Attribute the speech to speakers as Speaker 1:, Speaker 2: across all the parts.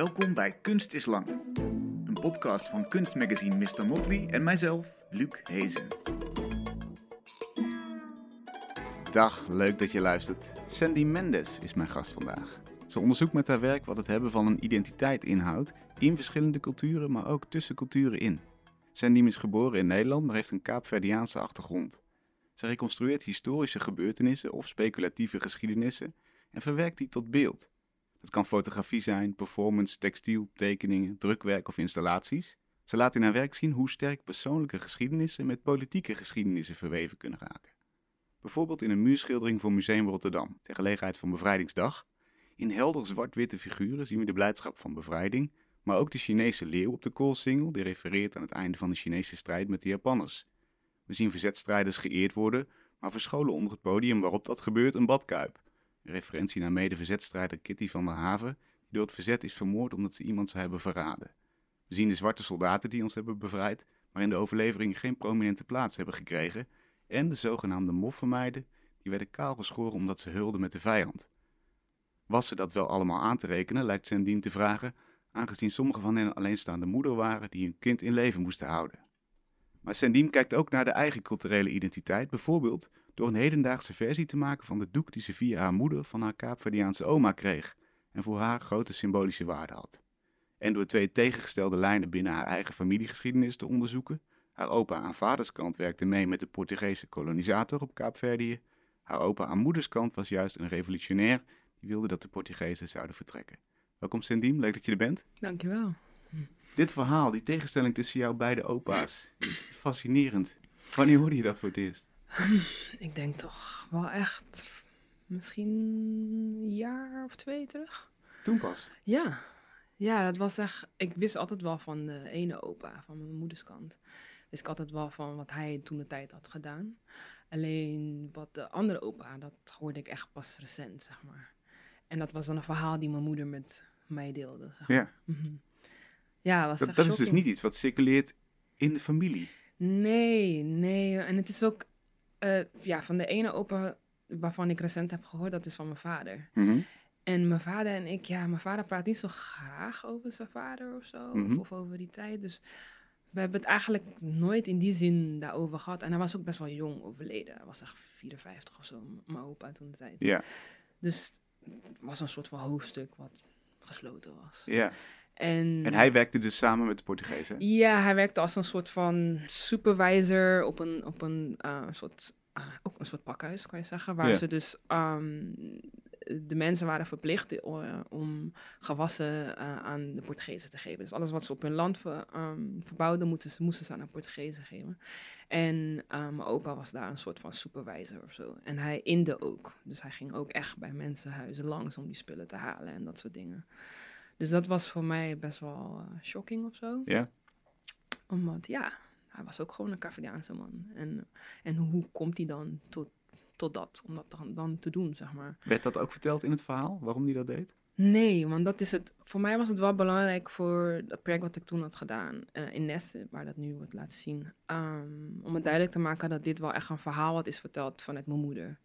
Speaker 1: Welkom bij Kunst is Lang, een podcast van kunstmagazine Mr. Motley en mijzelf, Luc Hezen. Dag, leuk dat je luistert. Sandy Mendes is mijn gast vandaag. Ze onderzoekt met haar werk wat het hebben van een identiteit inhoudt in verschillende culturen, maar ook tussen culturen in. Sandy is geboren in Nederland, maar heeft een Kaapverdiaanse achtergrond. Ze reconstrueert historische gebeurtenissen of speculatieve geschiedenissen en verwerkt die tot beeld. Dat kan fotografie zijn, performance, textiel, tekeningen, drukwerk of installaties. Ze laat in haar werk zien hoe sterk persoonlijke geschiedenissen met politieke geschiedenissen verweven kunnen raken. Bijvoorbeeld in een muurschildering voor Museum Rotterdam, ter gelegenheid van Bevrijdingsdag. In helder zwart-witte figuren zien we de blijdschap van bevrijding, maar ook de Chinese leeuw op de koolsingel, die refereert aan het einde van de Chinese strijd met de Japanners. We zien verzetstrijders geëerd worden, maar verscholen onder het podium waarop dat gebeurt een badkuip. Referentie naar mede-verzetstrijder Kitty van der Haven, die door het verzet is vermoord omdat ze iemand zou hebben verraden. We zien de zwarte soldaten die ons hebben bevrijd, maar in de overlevering geen prominente plaats hebben gekregen, en de zogenaamde moffenmeiden, die werden kaal geschoren omdat ze hulden met de vijand. Was ze dat wel allemaal aan te rekenen, lijkt Sandien te vragen, aangezien sommige van hen alleenstaande moeder waren die hun kind in leven moesten houden. Maar Sandien kijkt ook naar de eigen culturele identiteit, bijvoorbeeld door een hedendaagse versie te maken van de doek die ze via haar moeder van haar Kaapverdiaanse oma kreeg en voor haar grote symbolische waarde had. En door twee tegengestelde lijnen binnen haar eigen familiegeschiedenis te onderzoeken. Haar opa aan vaderskant werkte mee met de Portugese kolonisator op Kaapverdië. Haar opa aan moederskant was juist een revolutionair die wilde dat de Portugezen zouden vertrekken. Welkom Sendiem, leuk dat je er bent.
Speaker 2: Dankjewel.
Speaker 1: Dit verhaal, die tegenstelling tussen jouw beide opa's, is fascinerend. Wanneer hoorde je dat voor het eerst?
Speaker 2: Ik denk toch wel echt misschien een jaar of twee terug.
Speaker 1: Toen pas?
Speaker 2: Ja. Ja, dat was echt... Ik wist altijd wel van de ene opa, van mijn moeders kant. Wist ik altijd wel van wat hij toen de tijd had gedaan. Alleen wat de andere opa, dat hoorde ik echt pas recent, zeg maar. En dat was dan een verhaal die mijn moeder met mij deelde. Zeg maar.
Speaker 1: Ja.
Speaker 2: Mhm. Ja, was
Speaker 1: Dat,
Speaker 2: echt
Speaker 1: dat is dus niet iets wat circuleert in de familie.
Speaker 2: Nee, nee. En het is ook eh, ja, van de ene opa waarvan ik recent heb gehoord, dat is van mijn vader.
Speaker 1: Mhm.
Speaker 2: En mijn vader en ik, ja, mijn vader praat niet zo graag over zijn vader of zo,
Speaker 1: Mhm.
Speaker 2: of, of over die tijd. Dus we hebben het eigenlijk nooit in die zin daarover gehad. En hij was ook best wel jong overleden. Hij was echt 54 of zo, mijn opa toen de tijd.
Speaker 1: Ja,
Speaker 2: Dus het was een soort van hoofdstuk wat gesloten was.
Speaker 1: ja.
Speaker 2: En,
Speaker 1: En hij werkte dus samen met de Portugezen.
Speaker 2: Ja, hij werkte als een soort van supervisor op een, op een eh, soort, ah, ook een soort pakhuis, kan je zeggen. Waar
Speaker 1: Ja.
Speaker 2: ze dus, ehm, de mensen waren verplicht eh, om gewassen eh, aan de Portugezen te geven. Dus alles wat ze op hun land ver- ehm, verbouwden, moesten ze, moesten ze aan de Portugezen geven. En eh, mijn opa was daar een soort van supervisor of zo. En hij inde ook. Dus hij ging ook echt bij mensenhuizen langs om die spullen te halen en dat soort dingen. Dus dat was voor mij best wel eh, shocking of zo
Speaker 1: Ja,
Speaker 2: omdat, ja, hij was ook gewoon een Caverdiaanse man. En, en hoe komt hij dan tot, tot dat, om dat dan, dan te doen, zeg maar?
Speaker 1: werd dat ook verteld in het verhaal, waarom hij dat deed?
Speaker 2: Nee, want dat is het. Voor mij was het wel belangrijk voor dat project wat ik toen had gedaan eh, in Nesten, waar dat nu wordt laten zien. ehm, om het duidelijk te maken dat dit wel echt een verhaal wat is verteld vanuit mijn moeder.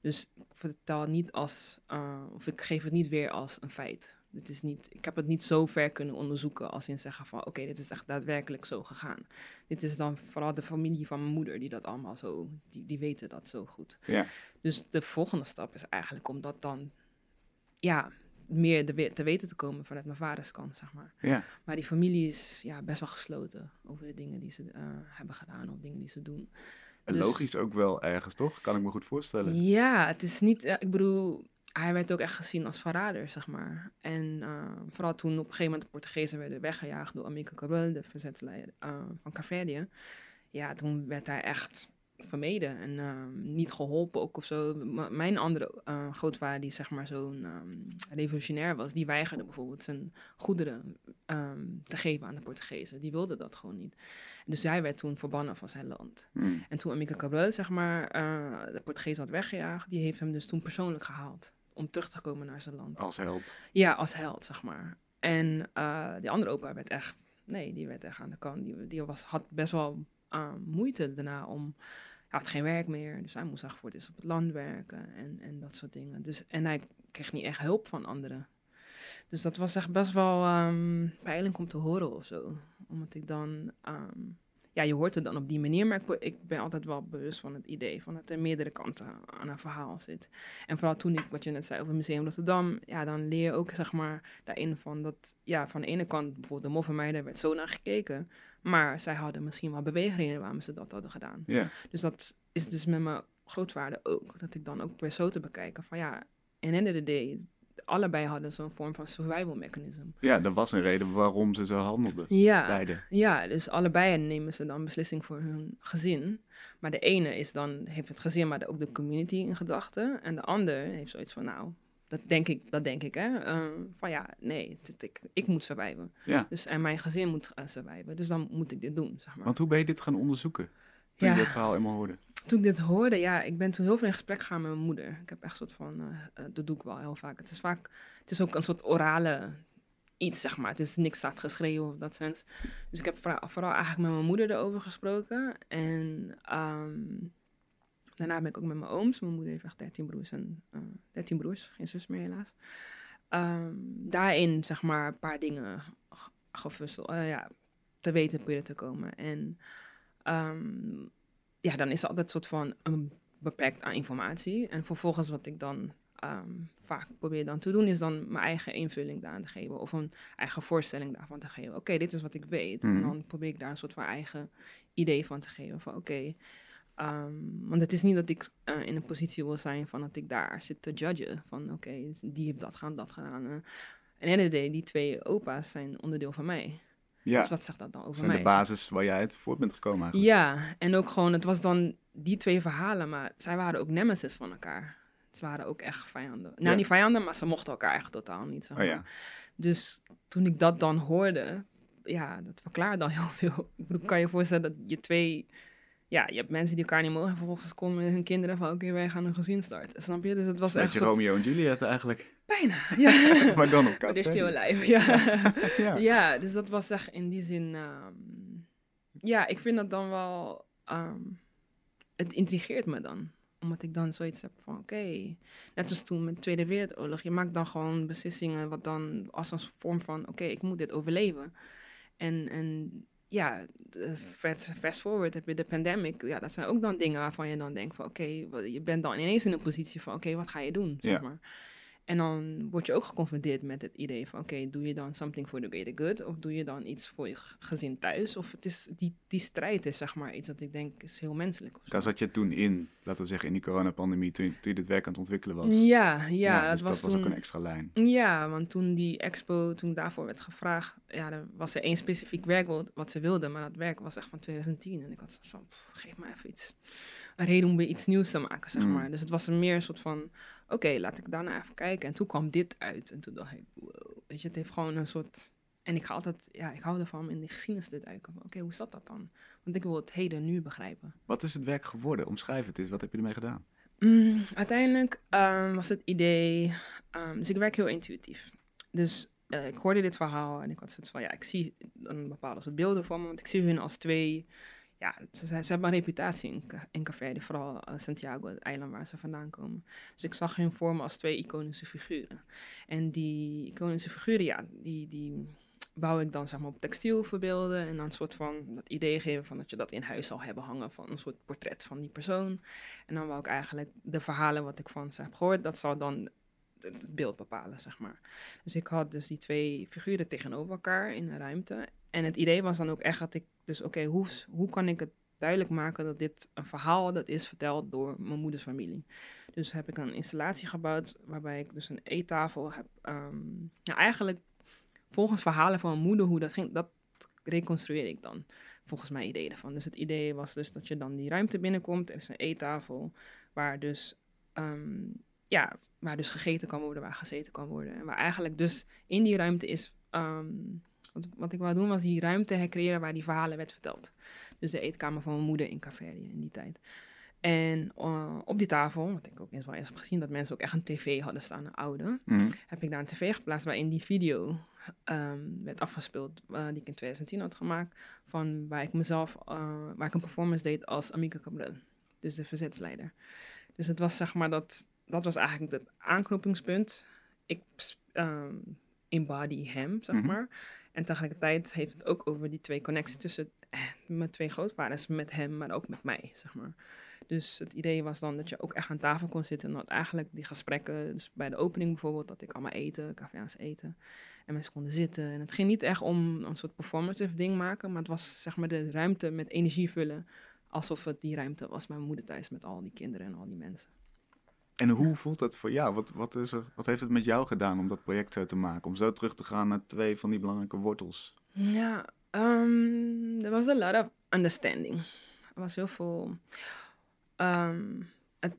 Speaker 2: Dus ik vertel niet als, eh, of ik geef het niet weer als een feit. Dit is niet, ik heb het niet zo ver kunnen onderzoeken als in zeggen van oké, dit is echt daadwerkelijk zo gegaan. Dit is dan vooral de familie van mijn moeder die dat allemaal zo, die, die weten dat zo goed.
Speaker 1: Ja,
Speaker 2: Dus de volgende stap is eigenlijk om dat dan, ja, meer de, te weten te komen vanuit mijn vaders kant, zeg maar.
Speaker 1: ja.
Speaker 2: Maar die familie is ja, best wel gesloten over de dingen die ze eh, hebben gedaan of dingen die ze doen.
Speaker 1: En
Speaker 2: Dus-
Speaker 1: logisch ook wel ergens, toch? Kan ik me goed voorstellen.
Speaker 2: Ja, het is niet, eh, ik bedoel, hij werd ook echt gezien als verrader, zeg maar. En eh, vooral toen op een gegeven moment de Portugezen werden weggejaagd door Amico Cabral, de verzetsleider eh, van Caverdië. Ja, toen werd hij echt vermeden en eh, niet geholpen ook of zo. M- mijn andere grootvader, die zeg maar zo'n ehm, revolutionair was, die weigerde bijvoorbeeld zijn goederen ehm, te geven aan de Portugezen. Die wilde dat gewoon niet. Dus hij werd toen verbannen van zijn land.
Speaker 1: Hmm.
Speaker 2: En toen Amica Cabral, zeg maar, eh, de Portugees had weggejaagd, die heeft hem dus toen persoonlijk gehaald. Om terug te komen naar zijn land.
Speaker 1: Als held.
Speaker 2: Ja, als held, zeg maar. En eh, die andere opa werd echt, nee, die werd echt aan de kant. Die, die was, had best wel eh, moeite daarna om, hij had geen werk meer. Dus hij moest echt voor het op het land werken en, en dat soort dingen. Dus, en hij kreeg niet echt hulp van anderen. Dus dat was echt best wel um, pijnlijk om te horen of zo. Omdat ik dan, ehm, ja, je hoort het dan op die manier, maar ik, ik, ben altijd wel bewust van het idee van dat er meerdere kanten aan een verhaal zit. En vooral toen ik, wat je net zei over Museum Rotterdam, ja, dan leer je ook zeg maar daarin van dat, ja, van de ene kant bijvoorbeeld de moffenmeiden werd zo naar gekeken, maar zij hadden misschien wel beweegredenen waarom ze dat hadden gedaan. Dus dat is dus met mijn grootvader ook, dat ik dan ook weer zo te bekijken van ja, in end of the day, allebei hadden zo'n vorm van survival mechanism.
Speaker 1: Ja, dat was een reden waarom ze zo handelden.
Speaker 2: Ja,
Speaker 1: Beide.
Speaker 2: ja, dus allebei nemen ze dan beslissing voor hun gezin. Maar de ene is dan, heeft het gezin, maar ook de community in gedachten. En de ander heeft zoiets van, nou, dat denk ik, dat denk ik, hè. Uh, van ja, nee, dit, ik, ik moet surviven.
Speaker 1: Ja.
Speaker 2: Dus, en mijn gezin moet uh, surviven. Dus dan moet ik dit doen, zeg maar.
Speaker 1: Want hoe ben je dit gaan onderzoeken? Toen
Speaker 2: Ja.
Speaker 1: je dit verhaal eenmaal hoorde.
Speaker 2: Toen ik dit hoorde, ja, ik ben toen heel veel in gesprek gegaan met mijn moeder. Ik heb echt een soort van, eh, eh, dat doe ik wel heel vaak. Het is vaak, het is ook een soort orale iets, zeg maar. Het is niks staat geschreven of dat sens. Dus ik heb vooral, vooral eigenlijk met mijn moeder erover gesproken. En ehm, daarna ben ik ook met mijn ooms. Mijn moeder heeft echt 13 broers en eh 13 broers, geen zus meer helaas. Ehm, daarin, zeg maar, een paar dingen ge- gefusseld, ja, te weten proberen te komen. En ehm, ja, dan is er altijd een soort van een beperkt aan informatie. En vervolgens wat ik dan ehm, vaak probeer dan te doen, is dan mijn eigen invulling daaraan te geven. Of een eigen voorstelling daarvan te geven. Oké, dit is wat ik weet.
Speaker 1: Mhm.
Speaker 2: En dan probeer ik daar een soort van eigen idee van te geven. Van oké, ehm, want het is niet dat ik eh, in een positie wil zijn van dat ik daar zit te judgen. Van oké, die heeft dat gedaan, dat gedaan. eh. En die twee opa's zijn onderdeel van mij.
Speaker 1: Ja,
Speaker 2: Dus wat zegt dat dan over
Speaker 1: zijn
Speaker 2: mij?
Speaker 1: de basis waar jij uit voort bent gekomen eigenlijk.
Speaker 2: Ja, en ook gewoon, het was dan die twee verhalen, maar zij waren ook nemesis van elkaar. Ze waren ook echt vijanden. Nou,
Speaker 1: Ja.
Speaker 2: niet vijanden, maar ze mochten elkaar echt totaal niet. Zeg
Speaker 1: Oh ja.
Speaker 2: Dus toen ik dat dan hoorde, ja, dat verklaart dan heel veel. Ik bedoel, kan je voorstellen dat je twee... Ja, je hebt mensen die elkaar niet mogen. En vervolgens komen hun kinderen van, oké, wij gaan een gezin starten. Snap je? Dus het was
Speaker 1: Een
Speaker 2: echt soort...
Speaker 1: Romeo en Juliet eigenlijk.
Speaker 2: Bijna, ja.
Speaker 1: maar dan op
Speaker 2: Maar
Speaker 1: café.
Speaker 2: they're still alive, ja.
Speaker 1: Ja.
Speaker 2: ja, dus dat was echt in die zin. ehm, ja, ik vind dat dan wel. ehm, het intrigeert me dan. Omdat ik dan zoiets heb van: oké. net als toen met de Tweede Wereldoorlog. Je maakt dan gewoon beslissingen. wat dan als een vorm van: oké, ik moet dit overleven. En, en ja, fast, fast forward heb je de pandemic. Ja, dat zijn ook dan dingen waarvan je dan denkt: van oké, je bent dan ineens in een positie van: oké, wat ga je doen? Zeg
Speaker 1: Ja.
Speaker 2: maar. En dan word je ook geconfronteerd met het idee van... oké, doe je dan something for the greater good... of doe je dan iets voor je gezin thuis? Of het is, die, die strijd is zeg maar iets wat ik denk is heel menselijk.
Speaker 1: Daar zat je toen in, laten we zeggen, in die coronapandemie, toen, toen je dit werk aan het ontwikkelen was.
Speaker 2: Ja, ja,
Speaker 1: dus
Speaker 2: dat was
Speaker 1: dat was ook een extra lijn.
Speaker 2: Ja, want toen die expo, toen daarvoor werd gevraagd... ja, er was er één specifiek werk wat, ze wilden... maar dat werk was echt van 2010. En ik had zo van, geef me even iets... een reden om weer iets nieuws te maken, zeg
Speaker 1: Mm.
Speaker 2: maar. Dus het was er meer een soort van... oké, laat ik daarna even kijken. En toen kwam dit uit. En toen dacht ik, wow, weet je, het heeft gewoon een soort... En ik ga altijd, ja, ik hou ervan om in de geschiedenis te duiken. Van, Oké, hoe zat dat dan? Want ik wil het heden nu begrijpen.
Speaker 1: Wat is het werk geworden? Omschrijf het eens. Wat heb je ermee gedaan?
Speaker 2: Mm, uiteindelijk ehm, was het idee. ehm, dus ik werk heel intuïtief. Dus eh, ik hoorde dit verhaal en ik had zoiets van: ja, ik zie een bepaalde soort beelden voor me. Want ik zie hun als twee. Ja, ze, ze hebben een reputatie in, in Caverde, vooral eh, Santiago, het eiland waar ze vandaan komen. Dus ik zag hun voor me als twee iconische figuren. En die iconische figuren, ja, die, die bouw ik dan zeg maar op textiel verbeelden. En dan een soort van dat idee geven van dat je dat in huis zal hebben hangen van een soort portret van die persoon. En dan wou ik eigenlijk de verhalen wat ik van ze heb gehoord, dat zou dan het beeld bepalen, zeg maar. Dus ik had dus die twee figuren tegenover elkaar in een ruimte. En het idee was dan ook echt dat ik, dus oké, hoe, hoe kan ik het duidelijk maken dat dit een verhaal dat is verteld door mijn moeders familie. Dus heb ik een installatie gebouwd waarbij ik dus een eettafel heb. ehm, nou, eigenlijk volgens verhalen van mijn moeder hoe dat ging, dat reconstrueer ik dan volgens mijn idee ervan. Dus het idee was dus dat je dan die ruimte binnenkomt. Er is een eettafel waar dus, ehm, ja, waar dus gegeten kan worden, waar gezeten kan worden. En waar eigenlijk dus in die ruimte is... ehm, wat, wat ik wou doen was die ruimte hercreëren waar die verhalen werd verteld. Dus de eetkamer van mijn moeder in Caverdië in die tijd. En eh, op die tafel, wat ik ook eens wel eens heb gezien, dat mensen ook echt een tv hadden staan, een oude
Speaker 1: Mhm.
Speaker 2: heb ik daar een tv geplaatst waarin die video ehm, werd afgespeeld eh, die ik in 2010 had gemaakt. Van waar ik mezelf, eh, waar ik een performance deed als Amica Cabral. Dus de verzetsleider. Dus het was zeg maar dat, dat was eigenlijk het aanknopingspunt. Ik, ehm, embody hem, zeg
Speaker 1: Mhm.
Speaker 2: maar. En tegelijkertijd heeft het ook over die twee connecties tussen mijn twee grootvaders, met hem, maar ook met mij, zeg maar. Dus het idee was dan dat je ook echt aan tafel kon zitten. En dat eigenlijk die gesprekken, dus bij de opening bijvoorbeeld, dat ik allemaal eten, Cafeaans eten. En mensen konden zitten. En het ging niet echt om een soort performative ding maken, maar het was zeg maar de ruimte met energie vullen. Alsof het die ruimte was mijn moeder thuis met al die kinderen en al die mensen.
Speaker 1: En hoe voelt dat voor jou? Wat, wat, is er, wat heeft het met jou gedaan om dat project zo te maken? Om zo terug te gaan naar twee van die belangrijke wortels?
Speaker 2: Ja, um, er was a lot of understanding. Er was heel veel. Het,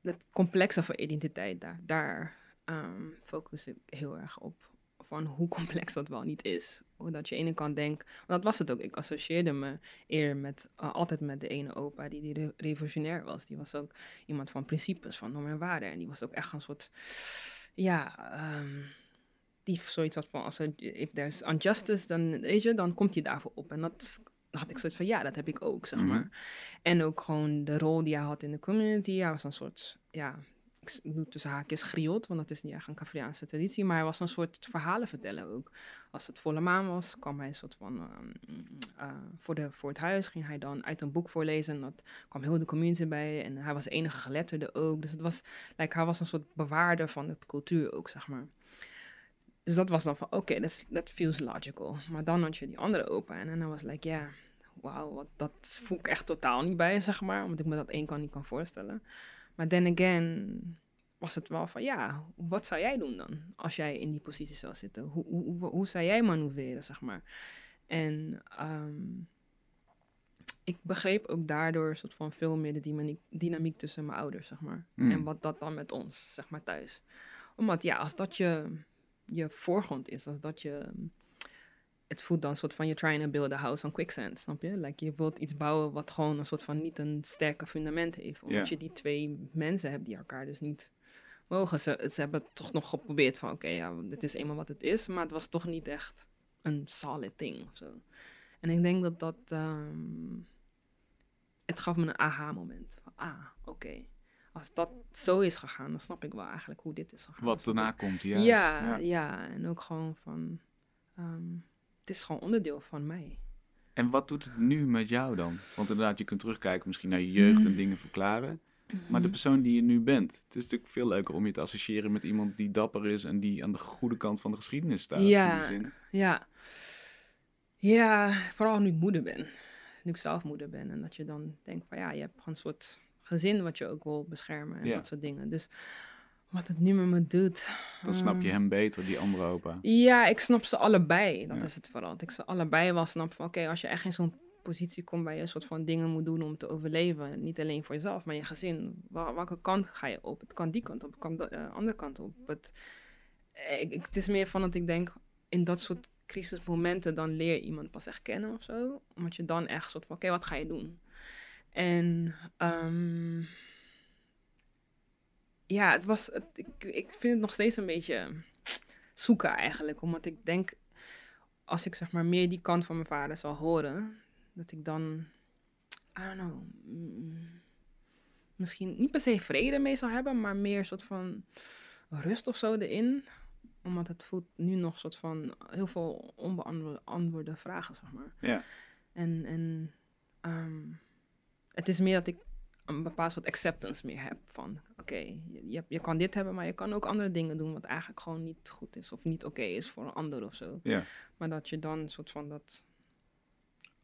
Speaker 2: het complexe van identiteit, daar, daar um, focus ik heel erg op. Van hoe complex dat wel niet is. Hoe dat je ene kant denkt. Dat was het ook. Ik associeerde me eerder met, uh, altijd met de ene opa die, die re revolutionair was. Die was ook iemand van principes, van normen en waarden. En die was ook echt een soort. Ja. Um, die zoiets had van, als er, if there's injustice, dan, weet je, dan komt hij daarvoor op. En dat had ik zoiets van, ja, dat heb ik ook, zeg maar. Mm -hmm. En ook gewoon de rol die hij had in de community. Hij was een soort, ja, ik doe tussen haakjes griot, want dat is niet echt een Cafriaanse traditie. Maar hij was een soort verhalen vertellen ook. Als het volle maan was, kwam hij een soort van, uh, uh, voor, de, voor het huis ging hij dan uit een boek voorlezen. En dat kwam heel de community bij. En hij was de enige geletterde ook. Dus het was, like, hij was een soort bewaarder van de cultuur ook, zeg maar. Dus dat was dan van, oké, that feels logical. Maar dan had je die andere opa en dan was like, ja, yeah, wauw, dat voel ik echt totaal niet bij, zeg maar. Omdat ik me dat één kan niet kan voorstellen. Maar then again was het wel van, ja, wat zou jij doen dan? Als jij in die positie zou zitten. Hoe, hoe, hoe, hoe zou jij manoeuvreren, zeg maar? En um, ik begreep ook daardoor soort van veel meer de dynamiek, dynamiek tussen mijn ouders, zeg maar. Mm. En wat dat dan met ons, zeg maar, thuis. Omdat, ja, als dat je je voorgrond is. Als dat je... Het voelt dan een soort van... You're trying to build a house on quicksand, snap je? Like, je wilt iets bouwen wat gewoon een soort van niet een sterke fundament heeft. Omdat yeah. je die twee mensen hebt die elkaar dus niet mogen. Ze, ze hebben toch nog geprobeerd van... Oké, okay, ja, dit is eenmaal wat het is. Maar het was toch niet echt een solid thing of zo. En ik denk dat dat... Um, het gaf me een aha-moment. Ah, oké. Okay als dat zo is gegaan, dan snap ik wel eigenlijk hoe dit is gegaan.
Speaker 1: Wat daarna komt, juist.
Speaker 2: Ja, ja, ja, en ook gewoon van, um, het is gewoon onderdeel van mij.
Speaker 1: En wat doet het nu met jou dan? Want inderdaad, je kunt terugkijken misschien naar je jeugd mm. en dingen verklaren. Mm -hmm. Maar de persoon die je nu bent, het is natuurlijk veel leuker om je te associëren met iemand die dapper is en die aan de goede kant van de geschiedenis staat.
Speaker 2: Ja,
Speaker 1: in die zin.
Speaker 2: ja. Ja, vooral nu ik moeder ben. Nu ik zelf moeder ben. En dat je dan denkt van ja, je hebt gewoon een soort gezin wat je ook wil beschermen en
Speaker 1: Ja.
Speaker 2: dat soort dingen. Dus wat het nu met me doet.
Speaker 1: Dan snap je
Speaker 2: ehm,
Speaker 1: hem beter, die andere opa.
Speaker 2: Ja, ik snap ze allebei. Dat
Speaker 1: Ja.
Speaker 2: is het vooral. Dat ik ze allebei wel snap van oké, als je echt in zo'n positie komt waar je een soort van dingen moet doen om te overleven. Niet alleen voor jezelf, maar je gezin. Wel- welke kant ga je op? Het kan die kant op, het kan de eh, andere kant op. Het, ik, het is meer van dat ik denk, in dat soort crisismomenten, dan leer je iemand pas echt kennen of zo. Omdat je dan echt soort van, oké, wat ga je doen? En ehm, ja, het was, het, ik, ik vind het nog steeds een beetje zoeken eigenlijk. Omdat ik denk, als ik zeg maar meer die kant van mijn vader zal horen, dat ik dan, I don't know, mm, misschien niet per se vrede mee zal hebben, maar meer een soort van rust of zo erin. Omdat het voelt nu nog een soort van heel veel onbeantwoorde vragen, zeg maar.
Speaker 1: Ja.
Speaker 2: En, en ehm, het is meer dat ik een bepaald soort acceptance meer heb. Van oké, je, je, je kan dit hebben, maar je kan ook andere dingen doen wat eigenlijk gewoon niet goed is of niet oké is voor een ander of zo.
Speaker 1: Ja.
Speaker 2: Maar dat je dan een soort van dat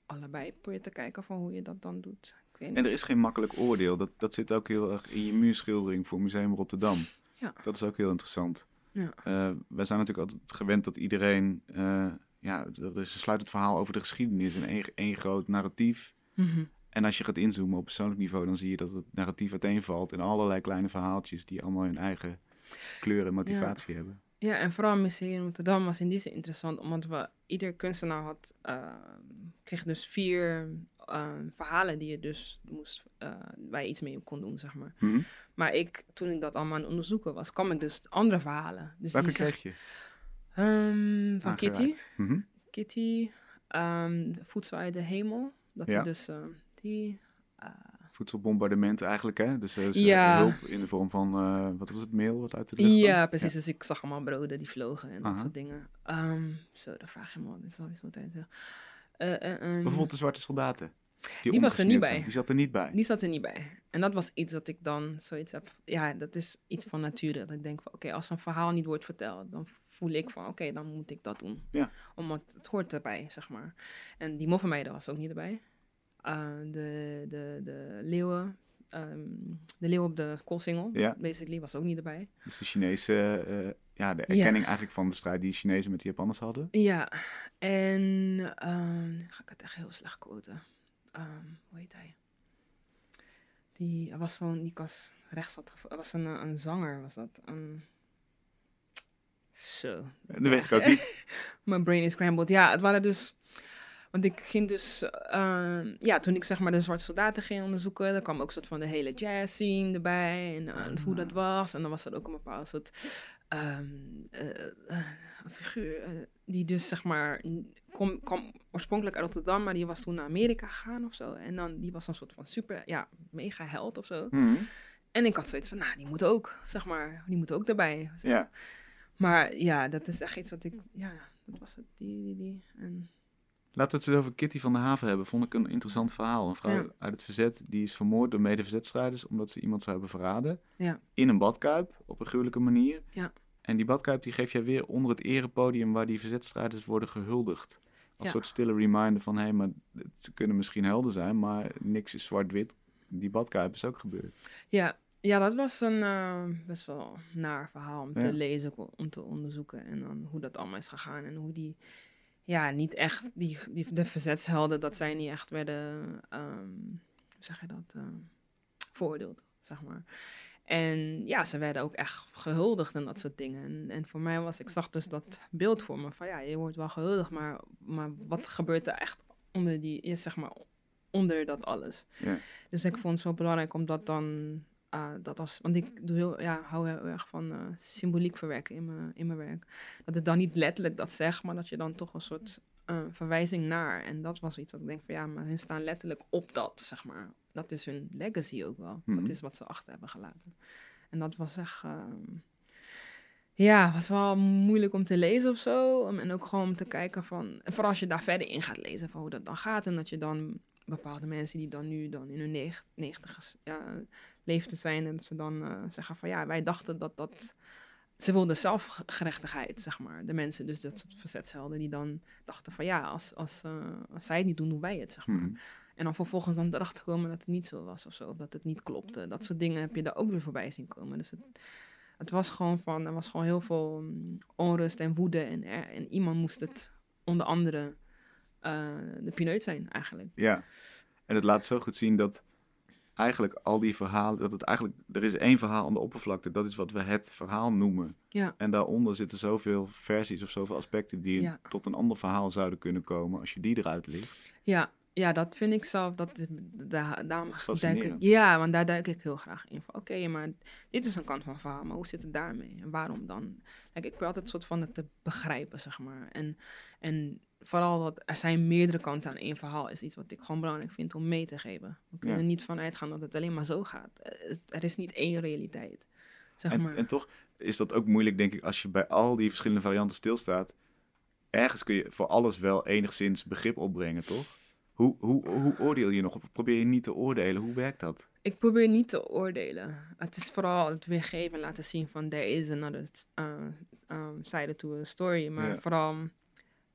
Speaker 2: allebei probeert te kijken van hoe je dat dan doet. Ik weet
Speaker 1: En
Speaker 2: niet.
Speaker 1: er is geen makkelijk oordeel. Dat, dat zit ook heel erg in je muurschildering voor Museum Rotterdam.
Speaker 2: Ja.
Speaker 1: Dat is ook heel interessant.
Speaker 2: Ja.
Speaker 1: Eh, wij zijn natuurlijk altijd gewend dat iedereen... eh, ja, er is een sluitend verhaal over de geschiedenis. En één, één groot narratief.
Speaker 2: Mhm.
Speaker 1: En als je gaat inzoomen op persoonlijk niveau... dan zie je dat het narratief uiteenvalt in allerlei kleine verhaaltjes... die allemaal hun eigen kleur en motivatie hebben.
Speaker 2: Ja, en vooral Museum Rotterdam was in die zin interessant, omdat we ieder kunstenaar had, eh, kreeg dus vier eh, verhalen die je dus moest, eh, waar je iets mee kon doen, zeg maar.
Speaker 1: Hm?
Speaker 2: Maar ik, toen ik dat allemaal aan het onderzoeken was, kwam ik dus andere verhalen. Dus
Speaker 1: Welke
Speaker 2: die zeg-
Speaker 1: kreeg je?
Speaker 2: Ehm, van Kitty.
Speaker 1: Mhm.
Speaker 2: Kitty, ehm, Voedsel uit de hemel. Dat
Speaker 1: Ja.
Speaker 2: hij dus, die, eh,
Speaker 1: voedselbombardementen eigenlijk, hè? Dus, eh, dus,
Speaker 2: Ja.
Speaker 1: hulp in de vorm van, eh, wat was het, meel wat uit de lucht?
Speaker 2: Ja, precies. Dus ik zag allemaal broden die vlogen en dat soort dingen. Ehm, zo, dan vraag je me. Dit is. Eh, eh, ehm,
Speaker 1: Bijvoorbeeld de zwarte soldaten.
Speaker 2: Die was er niet bij.
Speaker 1: zijn. Die zat er niet bij.
Speaker 2: Die zat er niet bij. En dat was iets dat ik dan zoiets heb. Ja, dat is iets van nature. Dat ik denk van oké, als een verhaal niet wordt verteld, dan voel ik van oké, dan moet ik dat doen.
Speaker 1: Ja.
Speaker 2: Omdat het hoort erbij, zeg maar. En die moffenmeiden was ook niet erbij. Uh, de, de, de leeuwen. ehm, de leeuw op de koolsingel,
Speaker 1: Ja.
Speaker 2: basically, was ook niet erbij.
Speaker 1: Dus de Chinese, eh, ja, de erkenning eigenlijk van de strijd die de Chinezen met de Japanners hadden.
Speaker 2: Ja, en ehm, ga ik het echt heel slecht quoten. Ehm, hoe heet hij? Die was zo'n, die als rechts had was een, eh, een zanger, was dat. Zo.
Speaker 1: Dat weet ik ook niet.
Speaker 2: Mijn brain is scrambled. Ja, het waren dus. Want ik ging dus. ehm, ja, toen ik zeg maar de Zwarte Soldaten ging onderzoeken. dan kwam ook een soort van de hele jazz scene erbij. En eh, hoe dat was. En dan was er ook een bepaald soort. ehm, eh, eh, figuur. die dus zeg maar. Kom, kwam oorspronkelijk uit Rotterdam. maar die was toen naar Amerika gegaan of zo. En dan. Die was een soort van super. Ja, mega held of zo.
Speaker 1: Mhm.
Speaker 2: En ik had zoiets van. Nou, die moet ook. Zeg maar. Die moet ook erbij.
Speaker 1: Ja,
Speaker 2: Maar ja, dat is echt iets wat ik. Ja, dat was het. Die, die, die. En.
Speaker 1: Laten we het eens over Kitty van der Haven hebben. Vond ik een interessant verhaal. Een vrouw
Speaker 2: Ja.
Speaker 1: uit het verzet die is vermoord door medeverzetstrijders omdat ze iemand zou hebben verraden.
Speaker 2: Ja.
Speaker 1: In een badkuip, op een gruwelijke manier.
Speaker 2: Ja.
Speaker 1: En die badkuip die geef jij weer onder het erepodium waar die verzetstrijders worden gehuldigd. Als soort stille reminder van, hé, maar het- ze kunnen misschien helden zijn, maar niks is zwart-wit. Die badkuip is ook gebeurd.
Speaker 2: Ja, ja, dat was een eh, best wel naar verhaal om
Speaker 1: Ja.
Speaker 2: te lezen, om te onderzoeken. En dan hoe dat allemaal is gegaan. En hoe die, ja, niet echt, die, die, de verzetshelden, dat zij niet echt werden, ehm, hoe zeg je dat, ehm, veroordeeld, zeg maar. En ja, ze werden ook echt gehuldigd en dat soort dingen. En, en voor mij was, ik zag dus dat beeld voor me van ja, je wordt wel gehuldigd, maar, maar wat gebeurt er echt onder die, zeg maar, onder dat alles?
Speaker 1: Ja.
Speaker 2: Dus ik vond het zo belangrijk om dat dan, ah, dat als, want ik doe heel, ja, hou heel erg van eh, symboliek verwerken in mijn, in mijn werk. Dat het dan niet letterlijk dat zegt, maar dat je dan toch een soort eh, verwijzing naar. En dat was iets dat ik denk van ja, maar hun staan letterlijk op dat, zeg maar. Dat is hun legacy ook wel.
Speaker 1: Mhm.
Speaker 2: Dat is wat ze achter hebben gelaten. En dat was echt, ehm, ja, was wel moeilijk om te lezen of zo. En ook gewoon om te kijken van, vooral als je daar verder in gaat lezen van hoe dat dan gaat. En dat je dan bepaalde mensen die dan nu dan in hun neg- negentig ja, leeftijd zijn. En ze dan eh, zeggen van ja, wij dachten dat dat... Ze wilden zelfgerechtigheid, zeg maar. De mensen, dus dat soort verzetshelden, die dan dachten van ja, als, als, eh, als zij het niet doen, doen wij het, zeg maar.
Speaker 1: Mhm.
Speaker 2: En dan vervolgens dan erachter komen dat het niet zo was of zo. Of dat het niet klopte. Dat soort dingen heb je daar ook weer voorbij zien komen. Dus het, het was gewoon van, er was gewoon heel veel mm, onrust en woede. En, er- en iemand moest het onder andere eh, de pineut zijn, eigenlijk.
Speaker 1: Ja, en het laat zo goed zien dat eigenlijk al die verhalen, dat het eigenlijk, er is één verhaal aan de oppervlakte, dat is wat we het verhaal noemen.
Speaker 2: Ja.
Speaker 1: En daaronder zitten zoveel versies of zoveel aspecten die
Speaker 2: Ja.
Speaker 1: tot een ander verhaal zouden kunnen komen als je die eruit ligt.
Speaker 2: Ja, ja, dat vind ik zelf, dat, is- da, daarom
Speaker 1: Dat
Speaker 2: duik ik, ja, want daar duik ik heel graag in. van, Oké, maar dit is een kant van verhaal, maar hoe zit het daarmee? En waarom dan? Kijk, ik probeer altijd soort van het te begrijpen, zeg maar. En, en vooral dat er zijn meerdere kanten aan één verhaal, is iets wat ik gewoon belangrijk vind om mee te geven. We kunnen
Speaker 1: Ja.
Speaker 2: er niet van uitgaan dat het alleen maar zo gaat. Eh, Er is niet één realiteit, zeg
Speaker 1: En,
Speaker 2: maar.
Speaker 1: en toch is dat ook moeilijk, denk ik, als je bij al die verschillende varianten stilstaat. Ergens kun je voor alles wel enigszins begrip opbrengen, toch? Hoe, hoe, hoe oordeel je nog? Of probeer je niet te oordelen? Hoe werkt dat?
Speaker 2: Ik probeer niet te oordelen. Het is vooral het weergeven en laten zien van there is another uh, um, side to a story. Maar
Speaker 1: Ja.
Speaker 2: vooral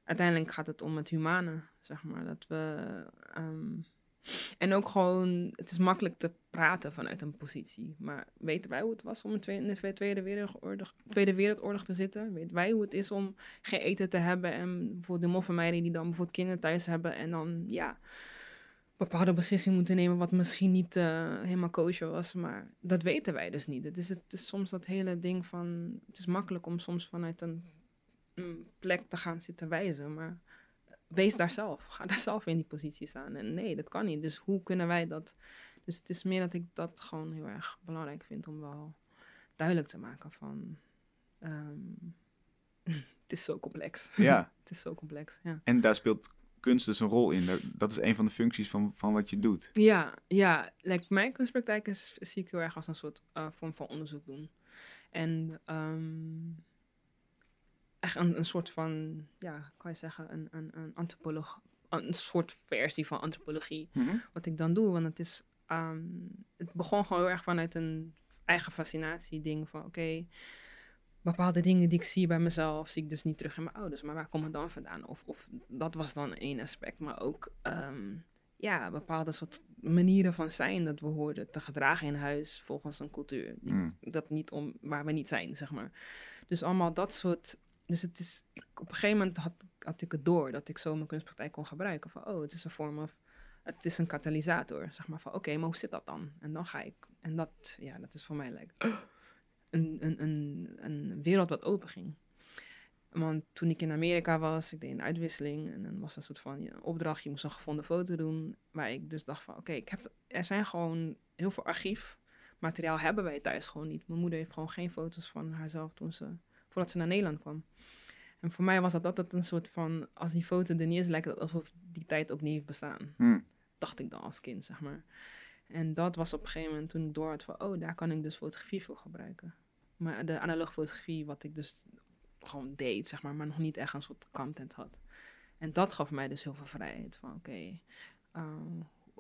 Speaker 2: uiteindelijk gaat het om het humane, zeg maar. Dat we, ehm, en ook gewoon, het is makkelijk te praten vanuit een positie. Maar weten wij hoe het was om in, de Tweede Wereldoorlog, Tweede Wereldoorlog te zitten? Weten wij hoe het is om geen eten te hebben en bijvoorbeeld de moffenmeiden die dan bijvoorbeeld kinderen thuis hebben en dan, ja bepaalde beslissing moeten nemen wat misschien niet eh, helemaal kosher was, maar dat weten wij dus niet. Het is, het is soms dat hele ding van, het is makkelijk om soms vanuit een, een plek te gaan zitten wijzen, maar wees daar zelf, ga daar zelf in die positie staan. En nee, dat kan niet. Dus hoe kunnen wij dat? Dus het is meer dat ik dat gewoon heel erg belangrijk vind om wel duidelijk te maken van, ehm, het is zo complex.
Speaker 1: Ja,
Speaker 2: het is zo complex, ja.
Speaker 1: en daar speelt kunst dus een rol in. Dat- is een van de functies van, van wat je doet.
Speaker 2: Ja, ja. Like, mijn kunstpraktijk is, zie ik heel erg als een soort eh, vorm van onderzoek doen. En ehm, echt een, een soort van, ja, kan je zeggen, een, een, een antropoloog, een soort versie van antropologie. Wat ik dan doe, want het is, ehm, het begon gewoon heel erg vanuit een eigen fascinatie ding van, oké, bepaalde dingen die ik zie bij mezelf, zie ik dus niet terug in mijn ouders. Maar waar komt het dan vandaan? Of, of dat was dan één aspect, maar ook ehm, ja, bepaalde soort manieren van zijn dat we hoorden te gedragen in huis volgens een cultuur. Die,
Speaker 1: Mm.
Speaker 2: Dat niet om waar we niet zijn, zeg maar. Dus allemaal dat soort. Dus het is, ik, op een gegeven moment had, had ik het door dat ik zo mijn kunstpraktijk kon gebruiken. Van, oh, het is een vorm of, het is een katalysator, zeg maar. Van, oké, maar hoe zit dat dan? En dan ga ik, en dat, ja, dat is voor mij een, een, een, een wereld wat open ging. Want toen ik in Amerika was, ik deed een uitwisseling en dan was er een soort van ja, een opdracht, je moest een gevonden foto doen, waar ik dus dacht van, oké, ik heb, er zijn gewoon heel veel archiefmateriaal hebben wij thuis gewoon niet. Mijn moeder heeft gewoon geen foto's van haarzelf toen ze, voordat ze naar Nederland kwam. En voor mij was dat altijd een soort van, als die foto er niet is, lijkt het alsof die tijd ook niet heeft bestaan.
Speaker 1: Hm.
Speaker 2: Dacht ik dan als kind, zeg maar. En dat was op een gegeven moment toen ik door had van, oh, daar kan ik dus fotografie voor gebruiken. Maar de analoge fotografie, wat ik dus gewoon deed, zeg maar, maar nog niet echt een soort content had. En dat gaf mij dus heel veel vrijheid. Van oké, eh,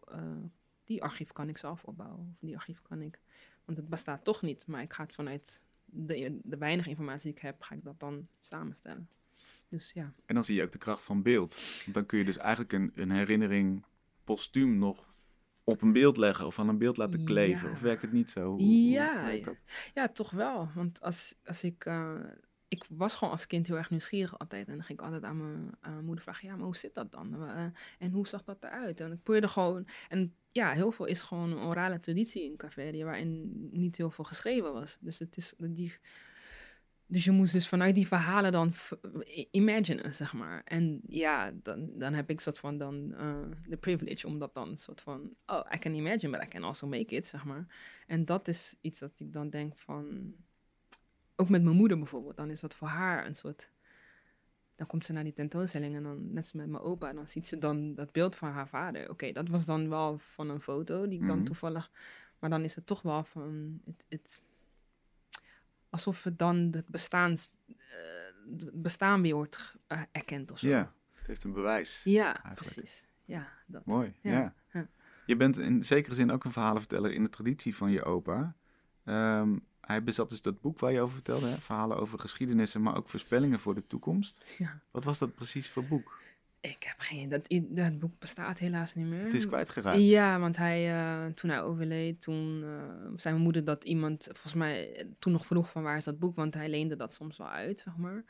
Speaker 2: eh, die archief kan ik zelf opbouwen. Of die archief kan ik. Want het bestaat toch niet, maar ik ga het vanuit de, de weinige informatie die ik heb, ga ik dat dan samenstellen. Dus ja.
Speaker 1: En dan zie je ook de kracht van beeld. Want dan kun je dus eigenlijk een, een herinnering postuum nog op een beeld leggen of aan een beeld laten kleven.
Speaker 2: Ja.
Speaker 1: Of werkt het niet zo? Hoe,
Speaker 2: Ja,
Speaker 1: hoe?
Speaker 2: Ja, toch wel. Want als, als ik... eh, ik was gewoon als kind heel erg nieuwsgierig altijd. En dan ging ik altijd aan mijn moeder vragen... Ja, maar hoe zit dat dan? Eh, en hoe zag dat eruit? En ik probeerde gewoon... En ja, heel veel is gewoon een orale traditie in Caverdië... waarin niet heel veel geschreven was. Dus het is... Die, dus je moest dus vanuit die verhalen dan imaginen, zeg maar. En ja, dan, dan heb ik soort van dan eh, de privilege om dat dan soort van... Oh, I can imagine, but I can also make it, zeg maar. En dat is iets dat ik dan denk van... Ook met mijn moeder bijvoorbeeld, dan is dat voor haar een soort... Dan komt ze naar die tentoonstelling en dan, net als met mijn opa, dan ziet ze dan dat beeld van haar vader. Oké, dat was dan wel van een foto die ik dan
Speaker 1: Mhm.
Speaker 2: toevallig... Maar dan is het toch wel van... Het, het, alsof het dan het, bestaans, het bestaan weer wordt eh, erkend of zo.
Speaker 1: Ja, het heeft een bewijs.
Speaker 2: Ja,
Speaker 1: eigenlijk.
Speaker 2: precies. Ja, dat.
Speaker 1: Mooi, ja.
Speaker 2: Ja, ja.
Speaker 1: Je bent in zekere zin ook een verhalenverteller in de traditie van je opa. Ehm, hij bezat dus dat boek waar je over vertelde, hè? verhalen over geschiedenissen, maar ook voorspellingen voor de toekomst.
Speaker 2: Ja.
Speaker 1: Wat was dat precies voor boek?
Speaker 2: Ik heb geen... Dat, dat boek bestaat helaas niet meer.
Speaker 1: Het is kwijtgeraakt.
Speaker 2: Ja, want hij, eh, toen hij overleed, toen eh, zei mijn moeder dat iemand, volgens mij, toen nog vroeg van waar is dat boek, want hij leende dat soms wel uit, zeg maar.